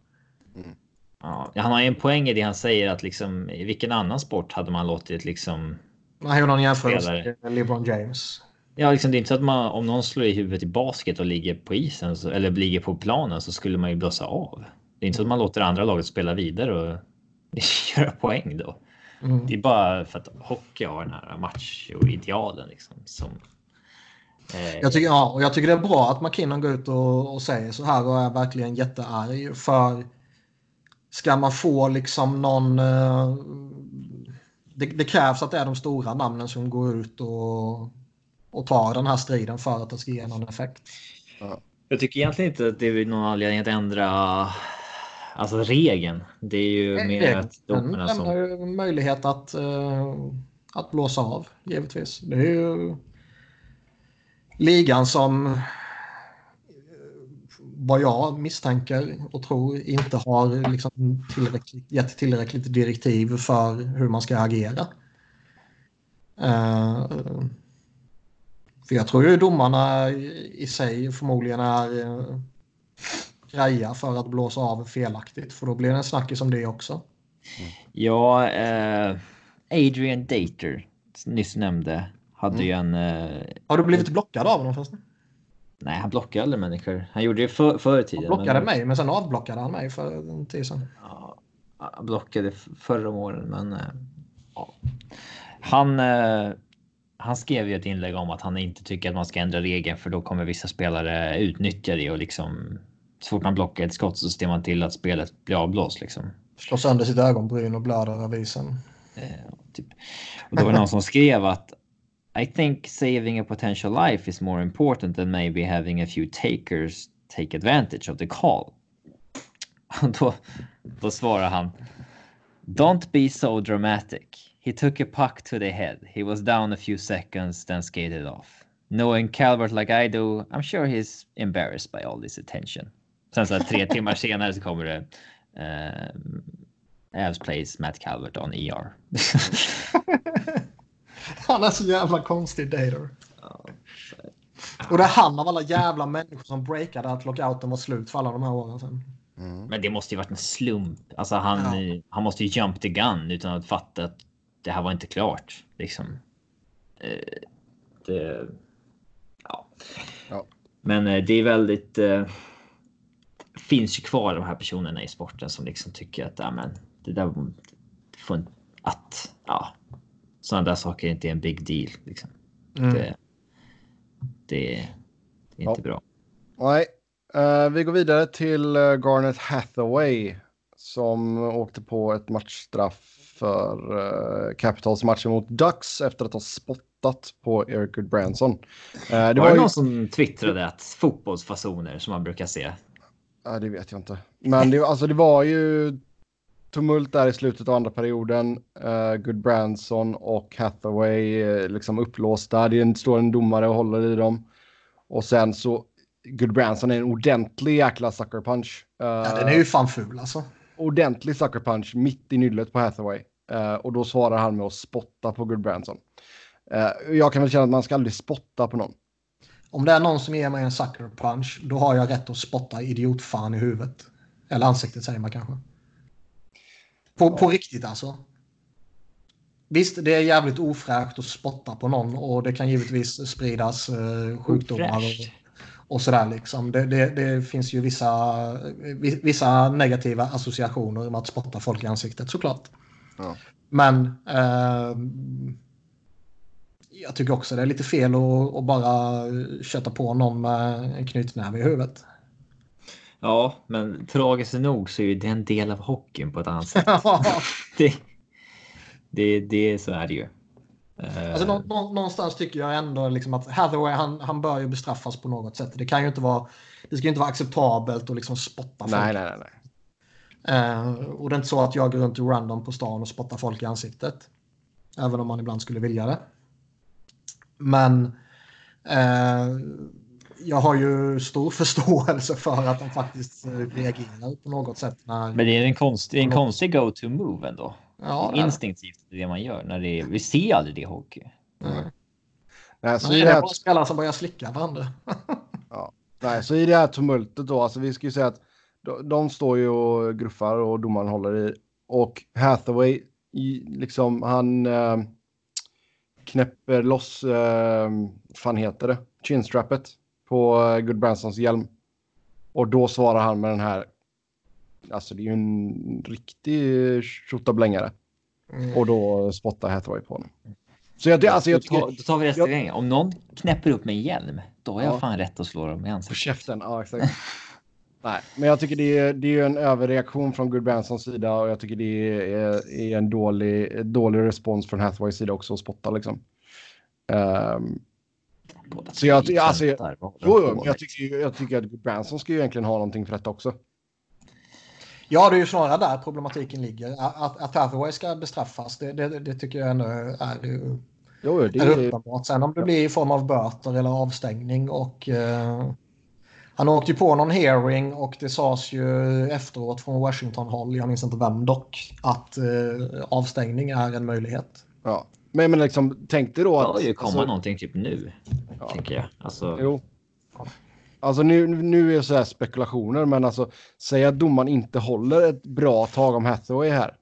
Ja, han har ju en poäng i det han säger att liksom i vilken annan sport hade man låtit liksom. Man gjorde någon jämförelse med LeBron James. Ja, liksom det är inte så att man om någon slår i huvudet i basket och ligger på isen så, eller ligger på planen så skulle man ju blåsa av. Det är inte så att man låter andra laget spela vidare och göra poäng då. Mm. Det är bara för att hockey har den här macho-idealen liksom som. Eh, Jag tycker, ja, och jag tycker det är bra att McKinnon går ut och, och säger så här och är verkligen jättearg. För ska man få liksom någon... eh, det, det krävs att det är de stora namnen som går ut och, och tar den här striden för att det ska ge någon effekt. Jag tycker egentligen inte att det är någon anledning att ändra alltså regeln. Det är ju mer att domarna lämnar som. ju möjlighet att, eh, att blåsa av, givetvis. Det är ju ligan som eh, vad jag misstänker och tror inte har liksom tillräckligt, gett tillräckligt direktiv för hur man ska agera. Eh, för jag tror ju domarna i sig förmodligen är uh, greja för att blåsa av felaktigt. För då blir det en snackis om det också. Ja, eh, Adrian Dater nyss nämnde hade ju en. Eh, Har du blivit blockad av honom förresten? nej, han blockade aldrig människor. Han gjorde det för, förr i tiden. Han blockade men- mig, men sen avblockade han mig för en tid sedan. Ja, han blockade förra om åren, men eh, ja. han. Eh, han skrev ju ett inlägg om att han inte tycker att man ska ändra regeln för då kommer vissa spelare utnyttja det och liksom så fort man blockar ett skott så ser man till att spelet blir avblåst liksom. Slår sönder sitt ögonbryn och blöder över isen. Eh, typ. Och då var det någon som skrev att I think saving a potential life is more important than maybe having a few takers take advantage of the call. Och då, då svarar han Don't be so dramatic. He took a puck to the head. He was down a few seconds, then skated off. Knowing Calvert like I do, I'm sure he's embarrassed by all this attention. Sen så tre timmar senare så kommer det uh, Avs plays Matt Calvert on ER. Han är så jävla konstig dater. Och det är han av alla jävla människor som breakade att lockouten var slut för alla de här åren sedan. Men det måste ju varit en slump. Alltså han, Ja. han måste ju jump the gun utan att fatta att det här var inte klart. Liksom. Eh, det, ja. Ja. Men eh, det är väldigt. Eh, finns ju kvar de här personerna i sporten som liksom tycker att ja, men, det där får att ja, sådana där saker är inte en big deal. Liksom. Mm. Det, det är inte bra. Nej, Eh, vi går vidare till uh, Garnet Hathaway som åkte på ett matchstraff för uh, Capitals matchen mot Ducks efter att ha spottat på Eric Goodbranson. Uh, det Det var var det ju... någon som twittrade att fotbollsfasoner som man brukar se. Ja, det vet jag inte. Men det, alltså, det var ju tumult där i slutet av andra perioden. Uh, Goodbranson och Hathaway uh, liksom upplåsta. Det står en domare och håller i dem. Och sen så Goodbranson är en ordentlig jäkla sucker punch. Uh, Ja, den är ju fan ful alltså. Ordentlig sucker punch mitt i nyllet på Hathaway. Eh, och då svarar han med att spotta på Goodbranson. Uh, jag kan väl känna att man ska aldrig spotta på någon. Om det är någon som ger mig en sucker punch, då har jag rätt att spotta idiotfan i huvudet. Eller ansiktet säger man kanske. På, på riktigt alltså. Visst, det är jävligt ofräscht att spotta på någon och det kan givetvis spridas eh, sjukdomar och, Ofräscht. Och sådär liksom. Det, det, det, finns ju vissa, vissa negativa associationer med att spotta folk i ansiktet såklart. Ja. Men eh, jag tycker också det är lite fel att, att bara köta på någon med en knytnäve i huvudet. Ja, men tragiskt nog så är det en del av hockeyn på ett annat sätt. det, det, det, så är det ju. Alltså, nå, nå, någonstans tycker jag ändå liksom att Hathaway han, han bör ju bestraffas på något sätt. Det kan ju inte vara, det ska ju inte vara acceptabelt att liksom spotta folk. Nej, nej, nej. Uh, och det är inte så att jag går runt i random på stan och spottar folk i ansiktet. Även om man ibland skulle vilja det. Men uh, jag har ju stor förståelse för att de faktiskt reagerar på något sätt. När... Men det är en, konst, en konstig go-to-move ändå. Ja, Instinktivt det man gör. När det är, vi ser aldrig det i hockey. Mm. Nej, så det det är här, bara spelare som börjar slicka varandra. ja. Nej, så i det här tumultet då, alltså vi ska ju säga att de, de står ju och gruffar och domaren håller i. Och Hathaway, i, liksom han eh, knäpper loss, eh, fan heter det, chinstrappet på eh, Good Bransons hjälm. Och då svarar han med den här, alltså det är ju en riktig tjottablängare. Mm. Och då spottar Hathaway på honom. Så jag, alltså, jag då, tar, tycker... då tar vi resten jag... Om någon knäpper upp med en hjälm, då har jag Ja. fan rätt att slå dem i På ansiktet. käften, ja exakt. Nej, men jag tycker det är, det är ju en överreaktion från Good Bransons sida och jag tycker det är, är en dålig, dålig respons från Hathaways sida också att spotta liksom. Båda Så jag- alltså, jag- jo, på jag tycker, jag tycker att Branson ska ju egentligen ha någonting för detta också. Ja, det är ju snarare där problematiken ligger. Att, att Hathaway ska bestraffas, det, det, det tycker jag ändå är, Jo, jo, det är uppenbart. Sen om det blir i form av böter eller avstängning och eh, han åkte ju på någon hearing och det sades ju efteråt från Washington-håll, jag minns inte vem dock, att eh, avstängning är en möjlighet. ja. Men, men liksom, tänk dig då Det att... bör ju komma alltså, någonting typ nu. Ja. Tänker jag. Alltså, Jo. Alltså nu, nu är det så här spekulationer, men alltså säg att domaren inte håller ett bra tag om Hathaway här.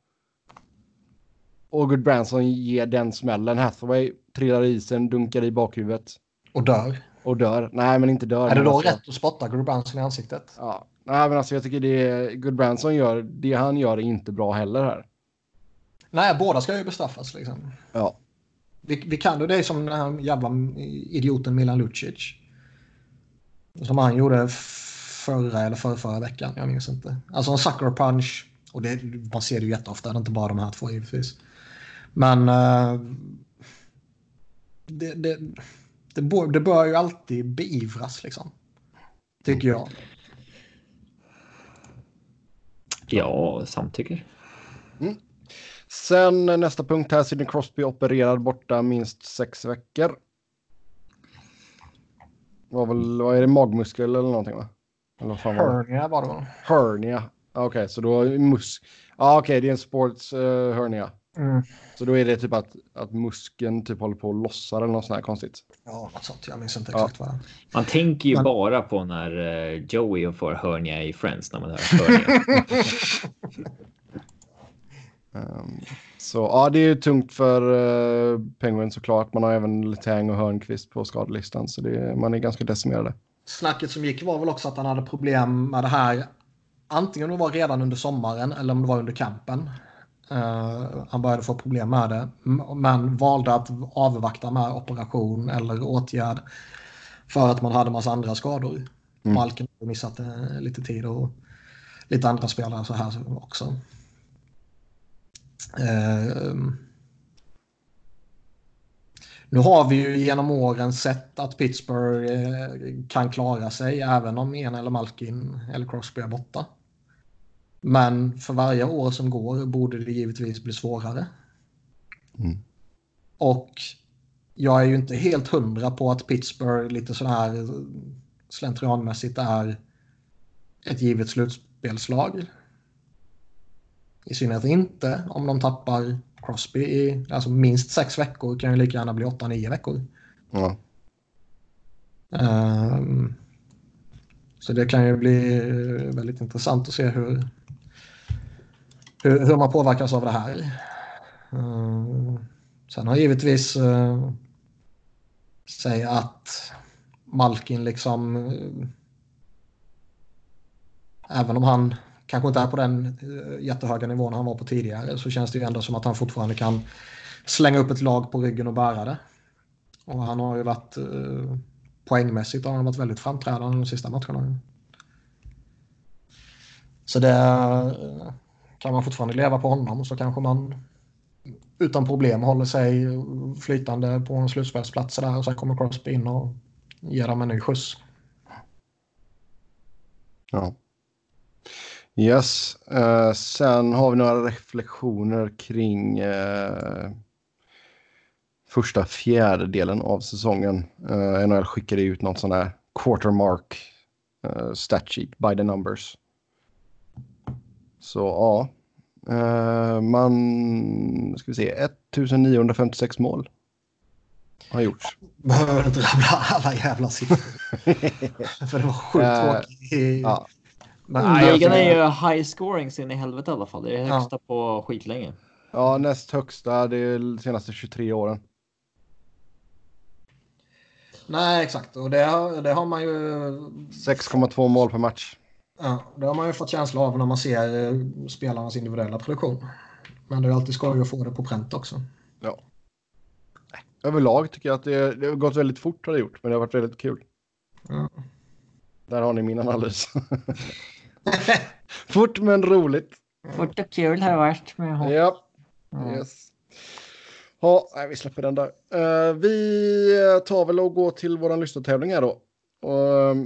Och Good Branson ger den smällen. Hathaway trillar i isen, dunkar i bakhuvudet Och dör. och dör. Nej, men inte dör. Är det då alltså, rätt att spotta Guru Branson i ansiktet? Ja. Nej, men alltså jag tycker det Good Branson gör, det han gör är inte bra heller här. Nej, båda ska ju bestraffas liksom. Ja. Vi, vi kan ju det som den här jävla idioten Milan Lucic. Som han gjorde förra eller förra, förra veckan, jag minns inte. Alltså en sucker punch. Och det, man ser det ju jätteofta, det är inte bara de här två givetvis. Men eh, det, det, det, bör, det bör ju alltid beivras liksom. Tycker jag. ja, samtycker. Sen eh, nästa punkt här, Sidney Crosby opererad borta minst sex veckor. Var väl, vad är det, magmuskel eller någonting va? Eller vad fan var det? Hernia var det? Hernia. Okej, så då är mus... Ja, okej, det är en sports uh, hernia. Mm. Så då är det typ att, att muskeln typ håller på att lossa eller något sånt här konstigt. Ja, något sånt. Jag minns inte Ja. exakt vad det är. Man tänker ju Men- bara på när eh, Joey får hörnia i Friends när man hör hörnia. Ehm, så ja, det är ju tungt för uh, Penguin såklart. Man har även Letang och Hörnqvist på skadelistan, så det, man är ganska decimerade. Snacket som gick var väl också att han hade problem med det här. Antingen om det var redan under sommaren eller om det var under campen. Eh, han började få problem med det. Men valde att avvakta med operation eller åtgärd. För att man hade massa andra skador. Mm. Malkin hade missat eh, lite tid och lite andra spelare så här också. Eh, nu har vi ju genom åren sett att Pittsburgh eh, kan klara sig även om en eller Malkin eller Crosby är borta. Men för varje år som går borde det givetvis bli svårare. Mm. Och jag är ju inte helt hundra på att Pittsburgh lite så här slentrianmässigt är ett givet slutspelslag. I synnerhet inte om de tappar Crosby i alltså minst sex veckor kan ju lika gärna bli åtta, nio veckor. Ja. Ehm, så det kan ju bli väldigt intressant att se hur, hur, hur man påverkas av det här. Ehm, sen har givetvis uh, säga att Malkin liksom... eh, Även om han kanske inte är på den eh, jättehöga nivån han var på tidigare så känns det ju ändå som att han fortfarande kan slänga upp ett lag på ryggen och bära det. Och han har ju varit eh, poängmässigt har han varit väldigt framträdande de sista matcherna. Så det eh, kan man fortfarande leva på honom så kanske man utan problem håller sig flytande på en slutspelsplats där och sen kommer Crosby in och ger dem en ny skjuts. Ja. Yes. Eh, sen har vi några reflektioner kring eh, första fjärdedelen av säsongen. Eh, NHL skickade ut något sån där quartermark uh, stat sheet by the numbers. Så ja, Eh, man ska vi se 1956 mål har gjorts. Behöver inte rabbla alla jävla siffror. För det var sjukt Eh, tråkigt. Ja, Nej, jag Ligan är ju high scoring sin i helvete i alla fall. Det är det Ja. högsta på skitlänge. ja, näst högsta det är de senaste 23 åren. Nej, exakt. Och det, har- det har man ju... 6,2 mål per match. Ja, det har man ju fått känsla av när man ser eh, spelarnas individuella produktion. Men det är alltid skoj att få det på pränt också. Ja. Överlag tycker jag att det, det har gått väldigt fort har det gjort, men det har varit väldigt kul. Ja. Där har ni min analys. fort men roligt. Fort och kul har det varit med honom. Ja, yes. Ja, nej, vi släpper den där. Eh, vi tar väl och går till våran lyssnartävling här då. Och,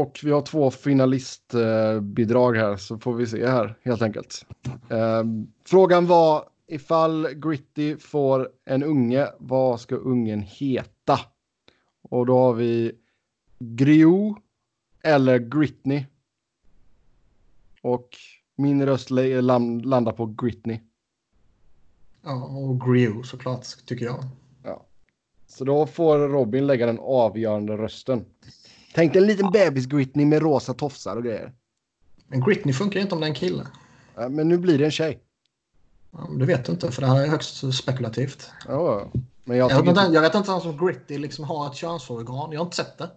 och vi har två finalistbidrag här så får vi se här helt enkelt. Eh, frågan var ifall Gritty får en unge, vad ska ungen heta? Och då har vi Grio eller Gritney. Och min röst landar på Gritney. Ja, och Grio såklart, tycker jag. Så då får Robin lägga den avgörande rösten. Tänk dig en liten bebis Gritney med rosa tofsar och grejer. Men Gritney funkar ju inte om det är en kille. Ja, Men nu blir det en tjej. Ja, det vet du inte, för det här är högst spekulativt. Ja, men jag Jag, inte, inte... jag vet inte ens om Gritty liksom har ett könsorgan. Jag har inte sett det.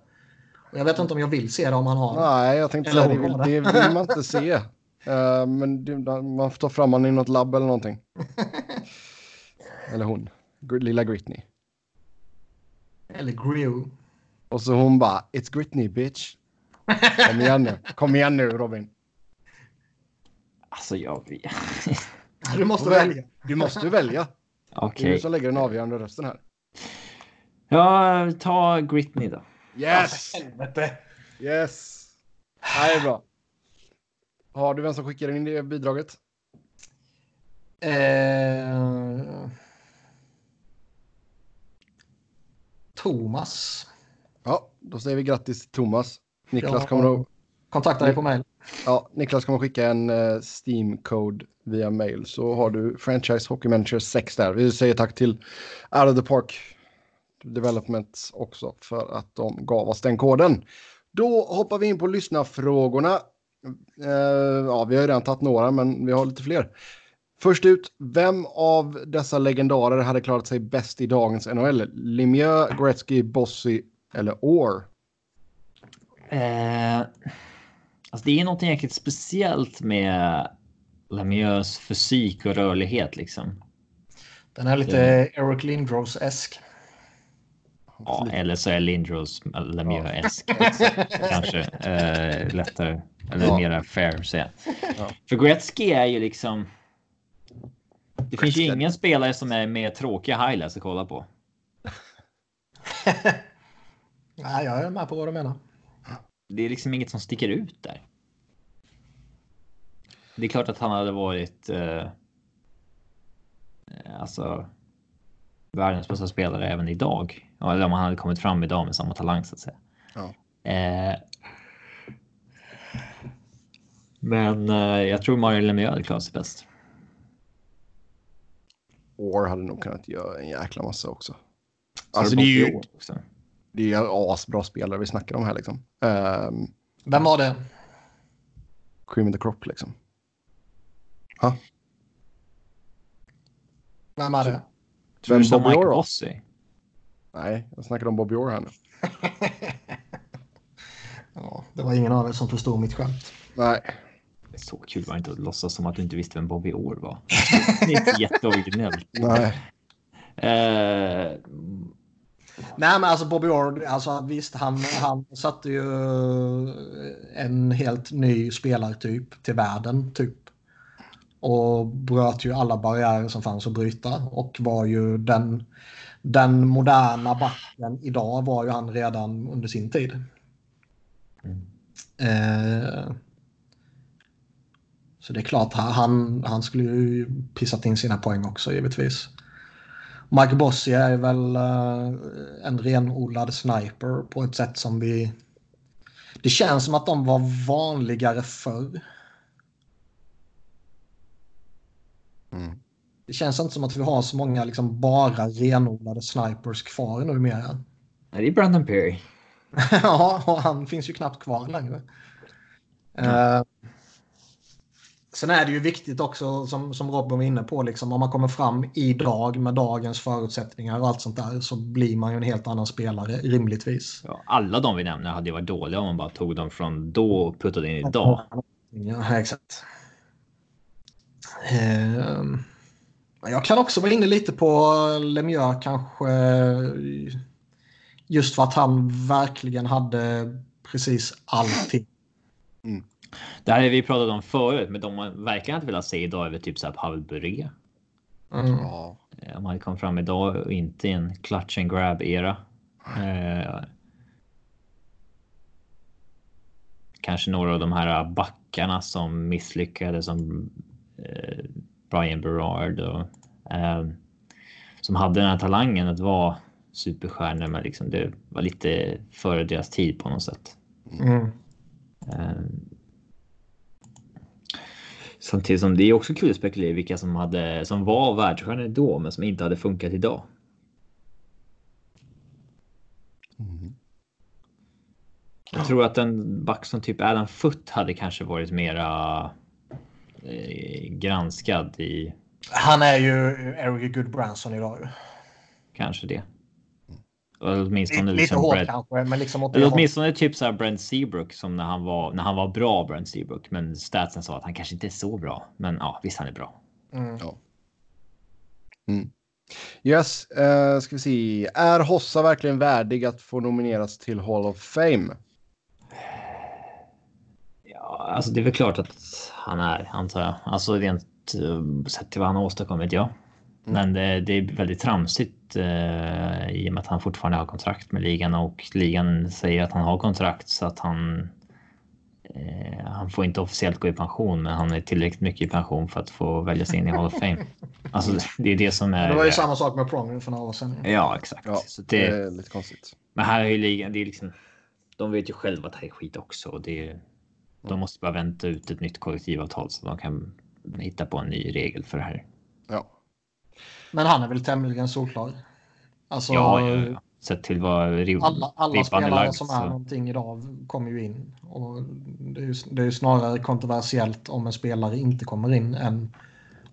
Jag vet inte om jag vill se det om han har det. Nej, jag tänkte säga det vill, har det vill man inte se. Eh, men det, man får ta fram honom i något labb eller någonting. eller hon. Lilla Gritney. Eller Grio. Och så hon bara, it's Gritney bitch. Kom igen nu. Kom igen nu Robin. Alltså jag vet. Du måste Välj. välja. Du måste välja. Det är Okej. du som lägger den avgörande rösten här. Ja, ta Gritney då. Yes! Helvete. Yes! Det är bra. Har du vem som skickar in det bidraget? Eh... Thomas. Ja, då säger vi grattis till Thomas. Niklas kommer att, Kontakta dig på mail. ja, Niklas kommer att skicka en uh, Steam-code via mail. Så har du Franchise Hockey Manager 6 där. Vi säger tack till Out of the Park Development också för att de gav oss den koden. Då hoppar vi in på lyssnarfrågorna. Eh, ja, vi har ju redan tagit några, men vi har lite fler. Först ut, vem av dessa legendarer hade klarat sig bäst i dagens NHL? Lemieux, Gretzky, Bossy eller Orr? Eh, alltså det är något jäkligt speciellt med Lemieux fysik och rörlighet liksom. Den är lite Eric Lindros-esk. Ja, eller så är Lindros Lemieux-esk. Kanske eh, lättare eller Ja. mera fair att säga. Ja. För Gretzky är ju liksom. Det finns ju ingen spelare som är mer tråkiga highlights att kolla på. Nej, jag är med på vad du menar. Det är liksom inget som sticker ut där. Det är klart att han hade varit. Eh, alltså. Världens bästa spelare även idag. Ja, Eller om han hade kommit fram idag med samma talang så att säga. Ja. Eh, men eh, jag tror Mario Lemieux hade klarat sig bäst. Orr hade nog kunnat göra en jäkla massa också. Så Alltså det är ju också. det är ju asbra spelare vi snackar om här liksom. Um, Vem var det? cream of the crop liksom. Vem är det? Tror du Vem sa Bobby Mike? Bossy? Nej, jag snackar om Bobby Orr här nu. ja, det var ingen av er som förstod mitt skämt. Nej. Det är så kul var det inte att låtsas som att du inte visste vem Bobby Orr var. Det är inte jätteoriginellt. Nej. Eh, Nej, men alltså Bobby Orr, alltså visst, han, han satte ju en helt ny spelartyp till världen, typ. Och bröt ju alla barriärer som fanns att bryta och var ju den, den moderna backen idag var ju han redan under sin tid. Mm. Eh, så det är klart, han, han skulle ju pissat in sina poäng också givetvis. Mike Bossy är väl uh, en renodlad sniper på ett sätt som vi... Det känns som att de var vanligare förr. Mm. Det känns inte som att vi har så många liksom bara renodlade snipers kvar numera. det är Brandon Perry. ja, och han finns ju knappt kvar längre. Uh, sen är det ju viktigt också, som, som Robin var inne på, liksom, om man kommer fram idag med dagens förutsättningar och allt sånt där så blir man ju en helt annan spelare, rimligtvis. Ja, alla de vi nämner hade ju varit dåliga om man bara tog dem från då och puttade in idag. Ja, exakt. Uh, jag kan också vara inne lite på Lemieux kanske just för att han verkligen hade precis allting. Mm. Det här har vi pratat om förut, men de man verkligen inte velat se idag är väl typ så här Pavel Bure. Mm. Ja. Om han kom fram idag och inte i en clutch and grab era. Eh, kanske några av de här backarna som misslyckades som eh, Brian Berard och eh, som hade den här talangen att vara superstjärnor, men liksom det var lite före deras tid på något sätt. Mm. Eh, Samtidigt som det är också kul att spekulera vilka som, hade, som var världsstjärnor då men som inte hade funkat idag. Mm. Jag tror att en back som typ Adam Foot hade kanske varit mera granskad i. Han är ju Eric Goodbranson idag. Kanske det. Eller åtminstone Lite liksom hårt Brett, kanske, men liksom åt eller åtminstone typ så här Brent Seabrook som när han var när han var bra Brent Seabrook. Men statsen sa att han kanske inte är så bra. Men ja, visst han är bra. Mm. Yes, uh, ska vi se. Är Hossa verkligen värdig att få nomineras till Hall of Fame? Alltså det är väl klart att han är, antar jag. Alltså rent uh, sett till vad han har åstadkommit, ja. Men det, det, är väldigt tramsigt uh, i och med att han fortfarande har kontrakt med ligan och ligan säger att han har kontrakt så att han uh, han får inte officiellt gå i pension, men han är tillräckligt mycket i pension för att få väljas in i Hall of Fame. Alltså, det är det som är. Det var ju samma sak med Pronger för några år sedan. Ja, exakt. Ja, så det det, är lite konstigt. men här är ju ligan. Det är liksom. De vet ju själva att det här är skit också och det. De måste bara vänta ut ett nytt kollektivavtal så de kan hitta på en ny regel för det här. Ja. Men han är väl tämligen solklar. Alltså, Ja, ja, ja. Sett till vad Rio, Alla, alla spelare lagd, som så- är någonting idag kommer ju in. Och det, är ju, det är ju snarare kontroversiellt om en spelare inte kommer in än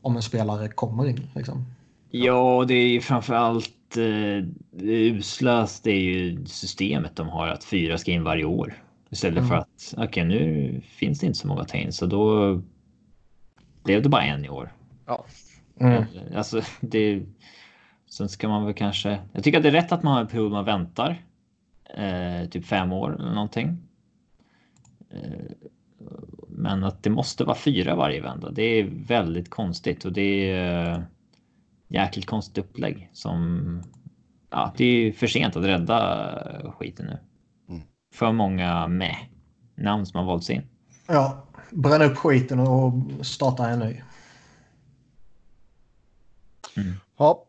om en spelare kommer in. Liksom. Ja, det är ju framförallt eh, det uslast. Det är ju systemet de har att fyra ska in varje år istället Mm. för att okej, nu finns det inte så många att ta in så då blev det bara en i år. Ja. Mm. Alltså, det. Sen ska man väl kanske. Jag tycker att det är rätt att man har en period man väntar. Eh, typ fem år eller någonting. Eh, men att det måste vara fyra varje vända. Det är väldigt konstigt och det är eh, jäkligt konstigt upplägg som. Ja, det är för sent att rädda skiten nu. Mm. För många med namn som har valts in. Ja, bränna upp skiten och starta en ny. Ja.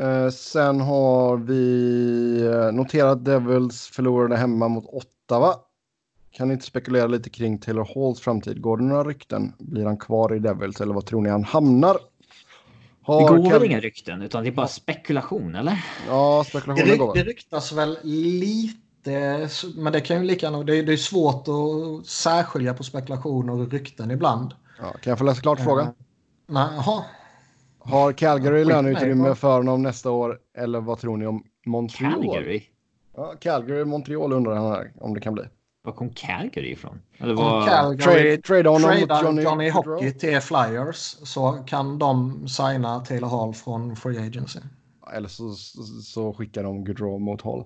Eh, sen har vi eh, noterat Devils förlorade hemma mot Ottawa. Kan ni inte spekulera lite kring Taylor Halls framtid? Går det några rykten? Blir han kvar i Devils eller vad tror ni han hamnar? Det Har går Kev- väl inga rykten utan det är bara spekulation eller? Ja, Det, spekulationer går. ryk, det väl. ryktas väl lite, men det kan ju lika gärna... Det, är- det är svårt att särskilja på spekulationer och rykten ibland. Ja, kan jag få läsa klart frågan? Eh, Nej, jaha. Har Calgary löneutrymme för honom nästa år eller vad tror ni om Montreal? Calgary. Ja, Calgary, Montreal undrar han här om det kan bli. Var kom Calgary ifrån? Eller Om var... Calgary Trade, trade honom mot Johnny, Johnny. Hockey till Flyers så kan de signa Taylor Hall från Free Agency. Eller så, så, så skickar de Gaudreau mot Hall.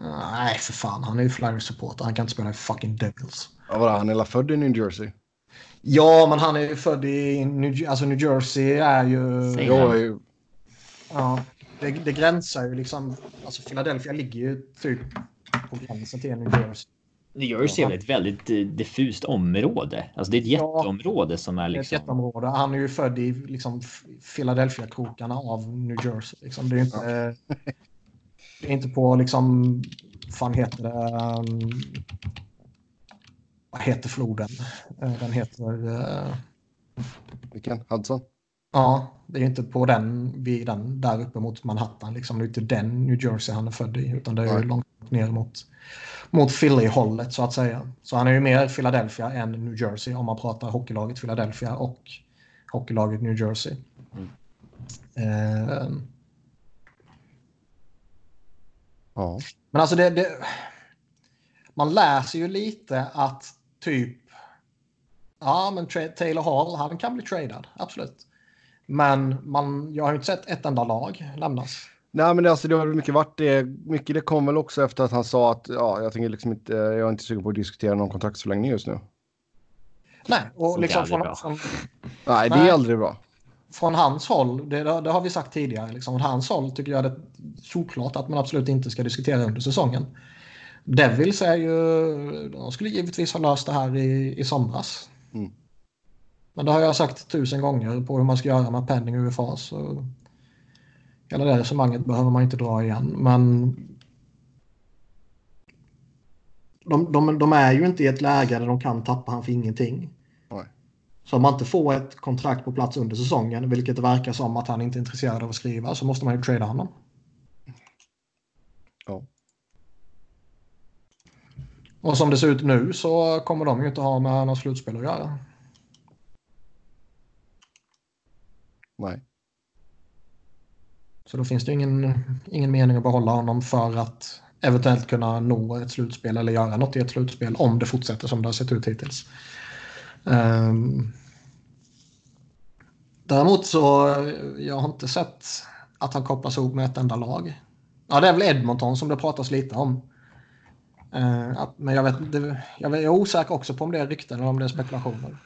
Nej, för fan. Han är ju Flyers-supporter. Han kan inte spela i fucking Devils. Ja, vadå, han är väl född i New Jersey? Ja, men han är ju född i New, alltså New Jersey. är ju... Säg Jag han. är ju... Ja, det, det gränsar ju liksom... Alltså Philadelphia ligger ju typ på gränsen till New Jersey. New Jersey är ett väldigt eh, diffust område. Alltså det är ett Ja. jätteområde som är Det är ett liksom... jätteområde. Han är ju född i liksom, Philadelphia-krokarna av New Jersey. Liksom. Det är inte, inte på liksom... fan heter det? Um, vad heter floden? Eh, Den heter... eh, Vilken? Hudson? ja, det är inte på den, vid den där uppe mot Manhattan. Liksom. Det är inte den New Jersey han är född i. Utan det är ju långt ner mot, mot Philly-hållet så att säga. Så han är ju mer Philadelphia än New Jersey om man pratar hockeylaget Philadelphia och hockeylaget New Jersey. Eh, Ja. Men alltså det, det... Man lär sig ju lite att typ... Ja, men Taylor Hall, han kan bli tradad. Absolut. Men man, jag har ju inte sett ett enda lag lämnas. Nej, men det, alltså, det har väl mycket varit det. Mycket det kom väl också efter att han sa att ja, jag tänker liksom inte, jag är inte sugen på att diskutera någon kontraktsförlängning just nu. Nej, och liksom aldrig från, bra. från, Nej, det är aldrig bra. Från hans håll, det, det har vi sagt tidigare, liksom, från hans håll tycker jag det är solklart att man absolut inte ska diskutera under säsongen. Devils är ju, de skulle givetvis ha löst det här i, i somras. Mm. Men det har jag sagt tusen gånger på hur man ska göra med penning och UFA. Så hela det resonemanget behöver man inte dra igen. Men de, de, de är ju inte i ett läge där de kan tappa han för ingenting. Så om man inte får ett kontrakt på plats under säsongen, vilket det verkar som att han inte är intresserad av att skriva, så måste man ju trada honom. Ja. Och som det ser ut nu så kommer de ju inte ha med något slutspel att göra. Nej. Så då finns det ingen, ingen mening att behålla honom för att eventuellt kunna nå ett slutspel eller göra något i ett slutspel om det fortsätter som det har sett ut hittills. Ehm, däremot så jag har inte sett att han kopplas ihop med ett enda lag. Ja, det är väl Edmonton som det pratas lite om. Ehm, att- men jag, vet, det, jag är osäker också på om det är rykten eller om det är spekulationer.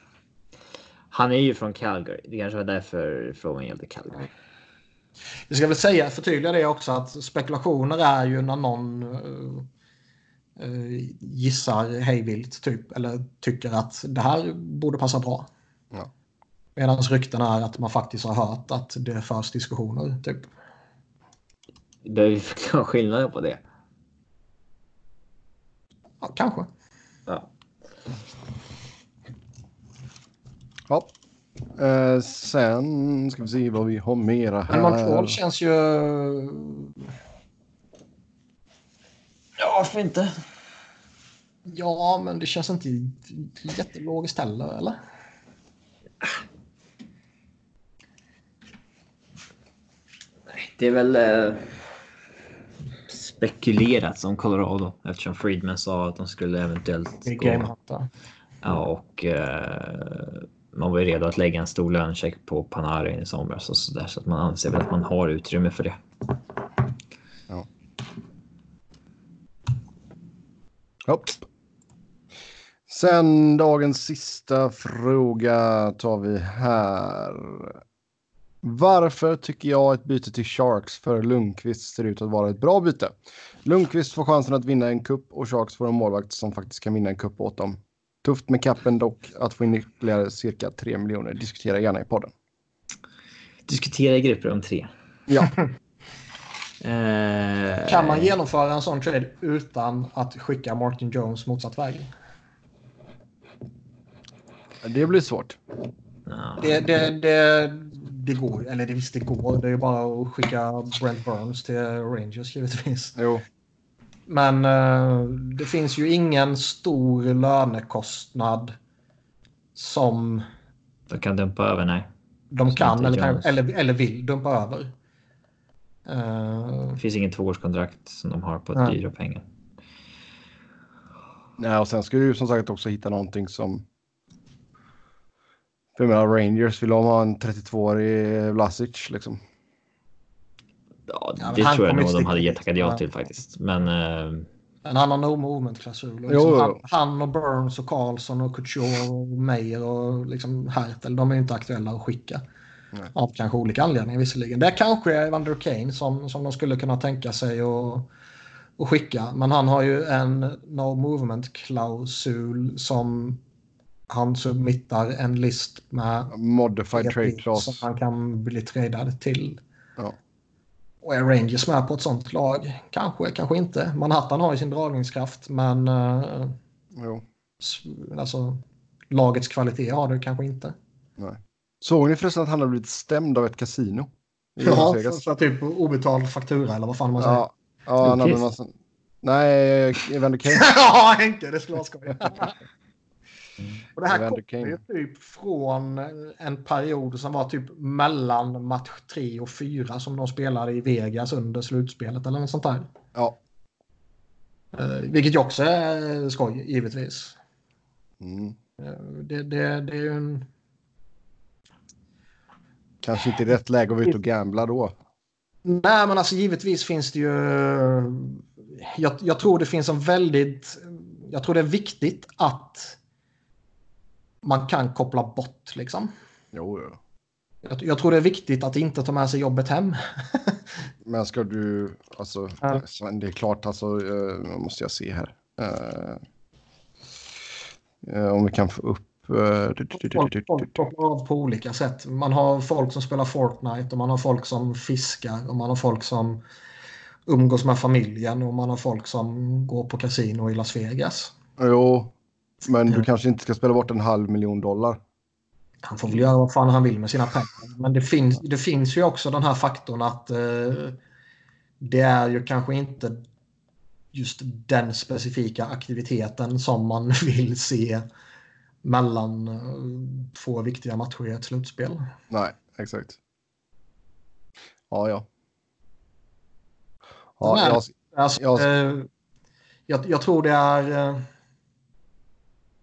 Han är ju från Calgary. Det kanske var därför frågan gällde Calgary. Vi ska väl säga, förtydliga det också, att spekulationer är ju när någon eh, gissar hejvilt typ, eller tycker att det här borde passa bra. Ja. Medan rykten är att man faktiskt har hört att det förs diskussioner. Typ. Behöver vi förklara skillnaden på det? Ja, kanske. Ja. Ja. Eh, sen ska vi se vad vi har mera Men Montreal här. känns ju... Ja, varför inte? Ja, men det känns inte jättelogiskt heller, eller? Det är väl eh, spekulerat som Colorado eftersom Friedman sa att de skulle eventuellt gå. Ja, och eh, man var ju redo att lägga en stor lönecheck på Panarin i somras och så där så att man anser väl att man har utrymme för det. Hopp. Sen dagens sista fråga tar vi här. Varför tycker jag ett byte till Sharks för Lundqvist ser ut att vara ett bra byte? Lundqvist får chansen att vinna en kupp och Sharks får en målvakt som faktiskt kan vinna en kupp åt dem. Tufft med kappen dock att få in ytterligare cirka 3 miljoner. Diskutera gärna i podden. Diskutera i grupper om tre. Ja, Eh, Kan man genomföra en sån trade utan att skicka Martin Jones motsatt väg? det blir svårt. Det, det, det, det går Eller det, visst, det går. Det är ju bara att skicka Brent Burns till Rangers givetvis. Jo, Men eh, det finns ju ingen stor lönekostnad som De kan dumpa över, nej. de kan eller, eller, eller vill dumpa över. Eh, Det finns ingen tvåårskontrakt som de har på Nej. dyra pengar. Nej, och sen ska du som sagt också hitta någonting som... För jag menar, Rangers vill de ha en 32-årig Vlasic liksom. Ja, Ja, det han tror jag nog de hade tackat ja till faktiskt. Men eh, Men han har no movement-klausul. Liksom han, han och Burns och Karlsson och Couture och Meyer och liksom Hertel, de är inte aktuella att skicka. Nej. Av kanske olika anledningar visserligen. Det kanske är Evander Kane som, som de skulle kunna tänka sig att, skicka. Men han har ju en no movement-klausul som han submittar en list med Modified trade som clause. han kan bli tradad till. Ja. Och är Rangers med på ett sånt lag? Kanske, kanske inte. Manhattan har ju sin dragningskraft, men eh, Jo. alltså, lagets kvalitet har det kanske inte. Såg ni förresten att han har blivit stämd av ett kasino? Ja, Vegas? för typ obetald faktura eller vad fan man säger. Ja, ja han hade en massa... Nej, Evander Kane. Ja, Henke, det skulle vara skoj. Och det här Evander kommer ju typ från en period som var typ mellan match 3 och 4 som de spelade i Vegas under slutspelet eller något sånt där. Ja. Eh, vilket ju också är skoj, givetvis. Mm. Eh, det, det, det är ju en... Kanske inte rätt läge att vara ute och gambla då. Nej, men alltså givetvis finns det ju... Jag, jag tror det finns en väldigt... Jag tror det är viktigt att man kan koppla bort liksom. Jo, jo. Jag, jag tror det är viktigt att inte ta med sig jobbet hem. Men ska du, alltså, Ja. Det är klart, alltså, uh, måste jag se här. Eh, eh, om vi kan få upp... Folk, kopplar av på olika sätt. Man har folk som spelar Fortnite och man har folk som fiskar och man har folk som umgås med familjen och man har folk som går på kasino i Las Vegas. Jo, men du kanske inte ska spela bort en halv miljon dollar. Han får väl göra vad fan han vill med sina pengar. Men det finns, det finns ju också den här faktorn att eh, det är ju kanske inte just den specifika aktiviteten som man vill se mellan eh, två viktiga matcher i ett slutspel. Nej, exakt. Ja, ja. Ja, Nej. jag, Alltså, Jag- eh, jag, jag tror det är eh,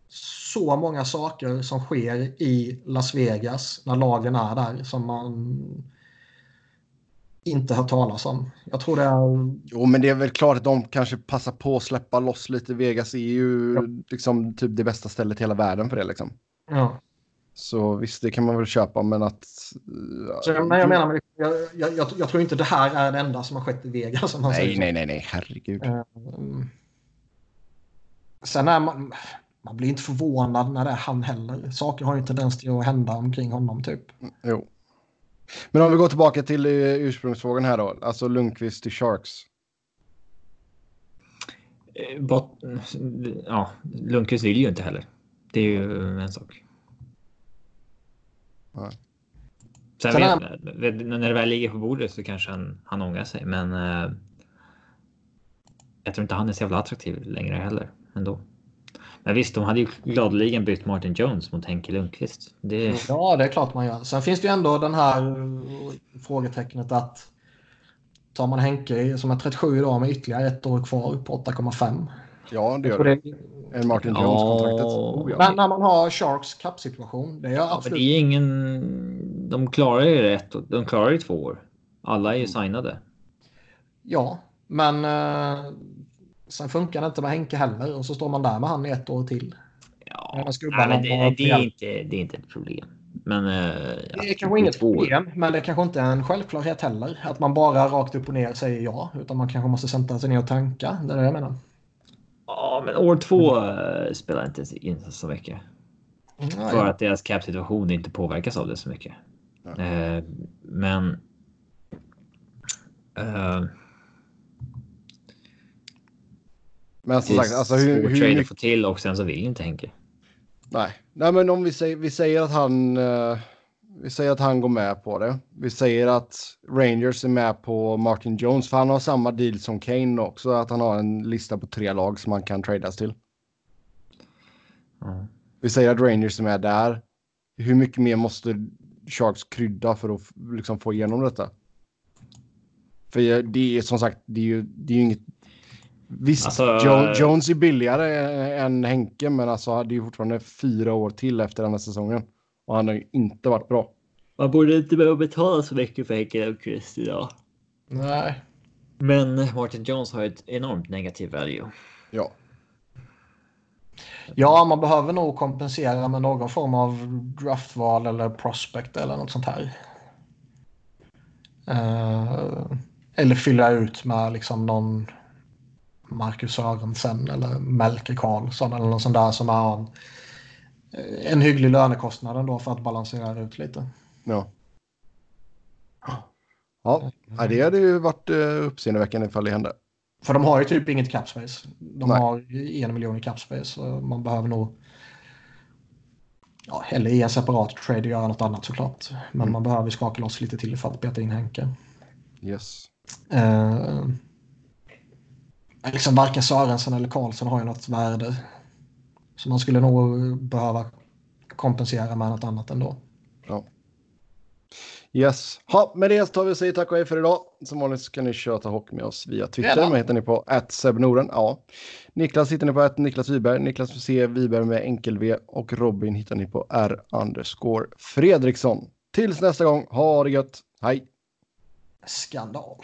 så många saker som sker i Las Vegas när lagen är där som man inte hört talas om. Jag tror det är... jo, men det är väl klart att de kanske passar på att släppa loss lite. Vegas är ju Ja. liksom typ det bästa stället i hela världen för det liksom. Ja. Så visst, det kan man väl köpa, men att... Så, men jag menar, jag, jag, jag, jag tror inte det här är det enda som har skett i Vegas. Som Nej, säger. nej, nej, nej, herregud. Mm. Sen är man... Man blir inte förvånad när det är han heller. Saker har ju en tendens till att hända omkring honom typ. Jo. Men om vi går tillbaka till eh, ursprungsfrågan här då. Alltså Lundqvist till Sharks. eh, bot, ja, Lundqvist vill ju inte heller. Det är ju en sak. Nej. Sen Sen vet, vet, när det väl ligger på bordet så kanske han, han ångrar sig, men. Eh, jag tror inte han är så jävla attraktiv längre heller ändå. Men visst, de hade ju gladeligen bytt Martin Jones mot Henke Lundqvist. Det, Ja, det är klart man gör. Sen finns det ju ändå den här frågetecknet att tar man Henke som är 37 idag med ytterligare ett år kvar på 8,5. Ja, det gör det. En Martin. Jones-kontraktet. Oh, ja. Men när man har Sharks kappsituation, det är ja, men absolut... det är ingen. De klarar ju rätt. De klarar ju två år. Alla är ju signade. Ja, men eh, sen funkar det inte med Henke heller och så står man där med han i ett år till. Ja, nej, men det, det, är inte, det är inte ett problem. Men. Eh, Det är kanske inget problem, men det kanske inte är en självklarhet heller. Att man bara rakt upp och ner säger ja, utan man kanske måste sätta sig ner och tanka. Det är det jag menar. Ja, men år två eh, spelar inte in så mycket. Ja, För ja. att deras cap-situation inte påverkas av det så mycket. Ja. Eh, men... Eh, Men som sagt, alltså hur, hur trade att få till och sen så vill inte Henke. Nej. Nej, men om vi säger, vi säger att han... eh, vi säger att han går med på det. Vi säger att Rangers är med på Martin Jones, för han har samma deal som Kane också, att han har en lista på tre lag som han kan tradas till. Ja. Vi säger att Rangers är med där. Hur mycket mer måste Sharks krydda för att liksom få igenom detta? För det är som sagt, det är ju, det är ju inget... Visst, Alltså, jo, Jones är billigare än Henke, men alltså det är ju fortfarande fyra år till efter den här säsongen. Och han har ju inte varit bra. Man borde inte behöva betala så mycket för Henke Lundqvist idag. Nej. Men Martin Jones har ett enormt negativ value. Ja. Ja, man behöver nog kompensera med någon form av draftval eller prospect eller något sånt här. Eh, eller fylla ut med liksom någon Marcus Sörensen eller Melker Karlsson eller något sånt där som har en, hygglig lönekostnad ändå för att balansera ut lite. Ja. Ja, det hade ju varit uh, uppseendeväckande ifall det hände. För de har ju typ inget cap space. De Nej. har en miljon i cap space. Så man behöver nog... Ja, eller i en separat trade göra något annat såklart. Men Mm. man behöver skaka loss lite till för att beta in Henke. Yes. Eh, liksom varken Sörensen eller Karlsson har ju något värde. Så man skulle nog behöva kompensera med något annat ändå. Yes. Ha, med det tar vi och säger tack och hej för idag. Som vanligt så kan ni köta hockey med oss via Twitter. Mig hittar ni på @sebnoren. Ja. Niklas hittar ni på att Niklas Wiberg. Niklas C. Wiberg med enkel V. Och Robin hittar ni på R. underscore Fredriksson. Tills nästa gång, ha det gött. Hej! Skandal.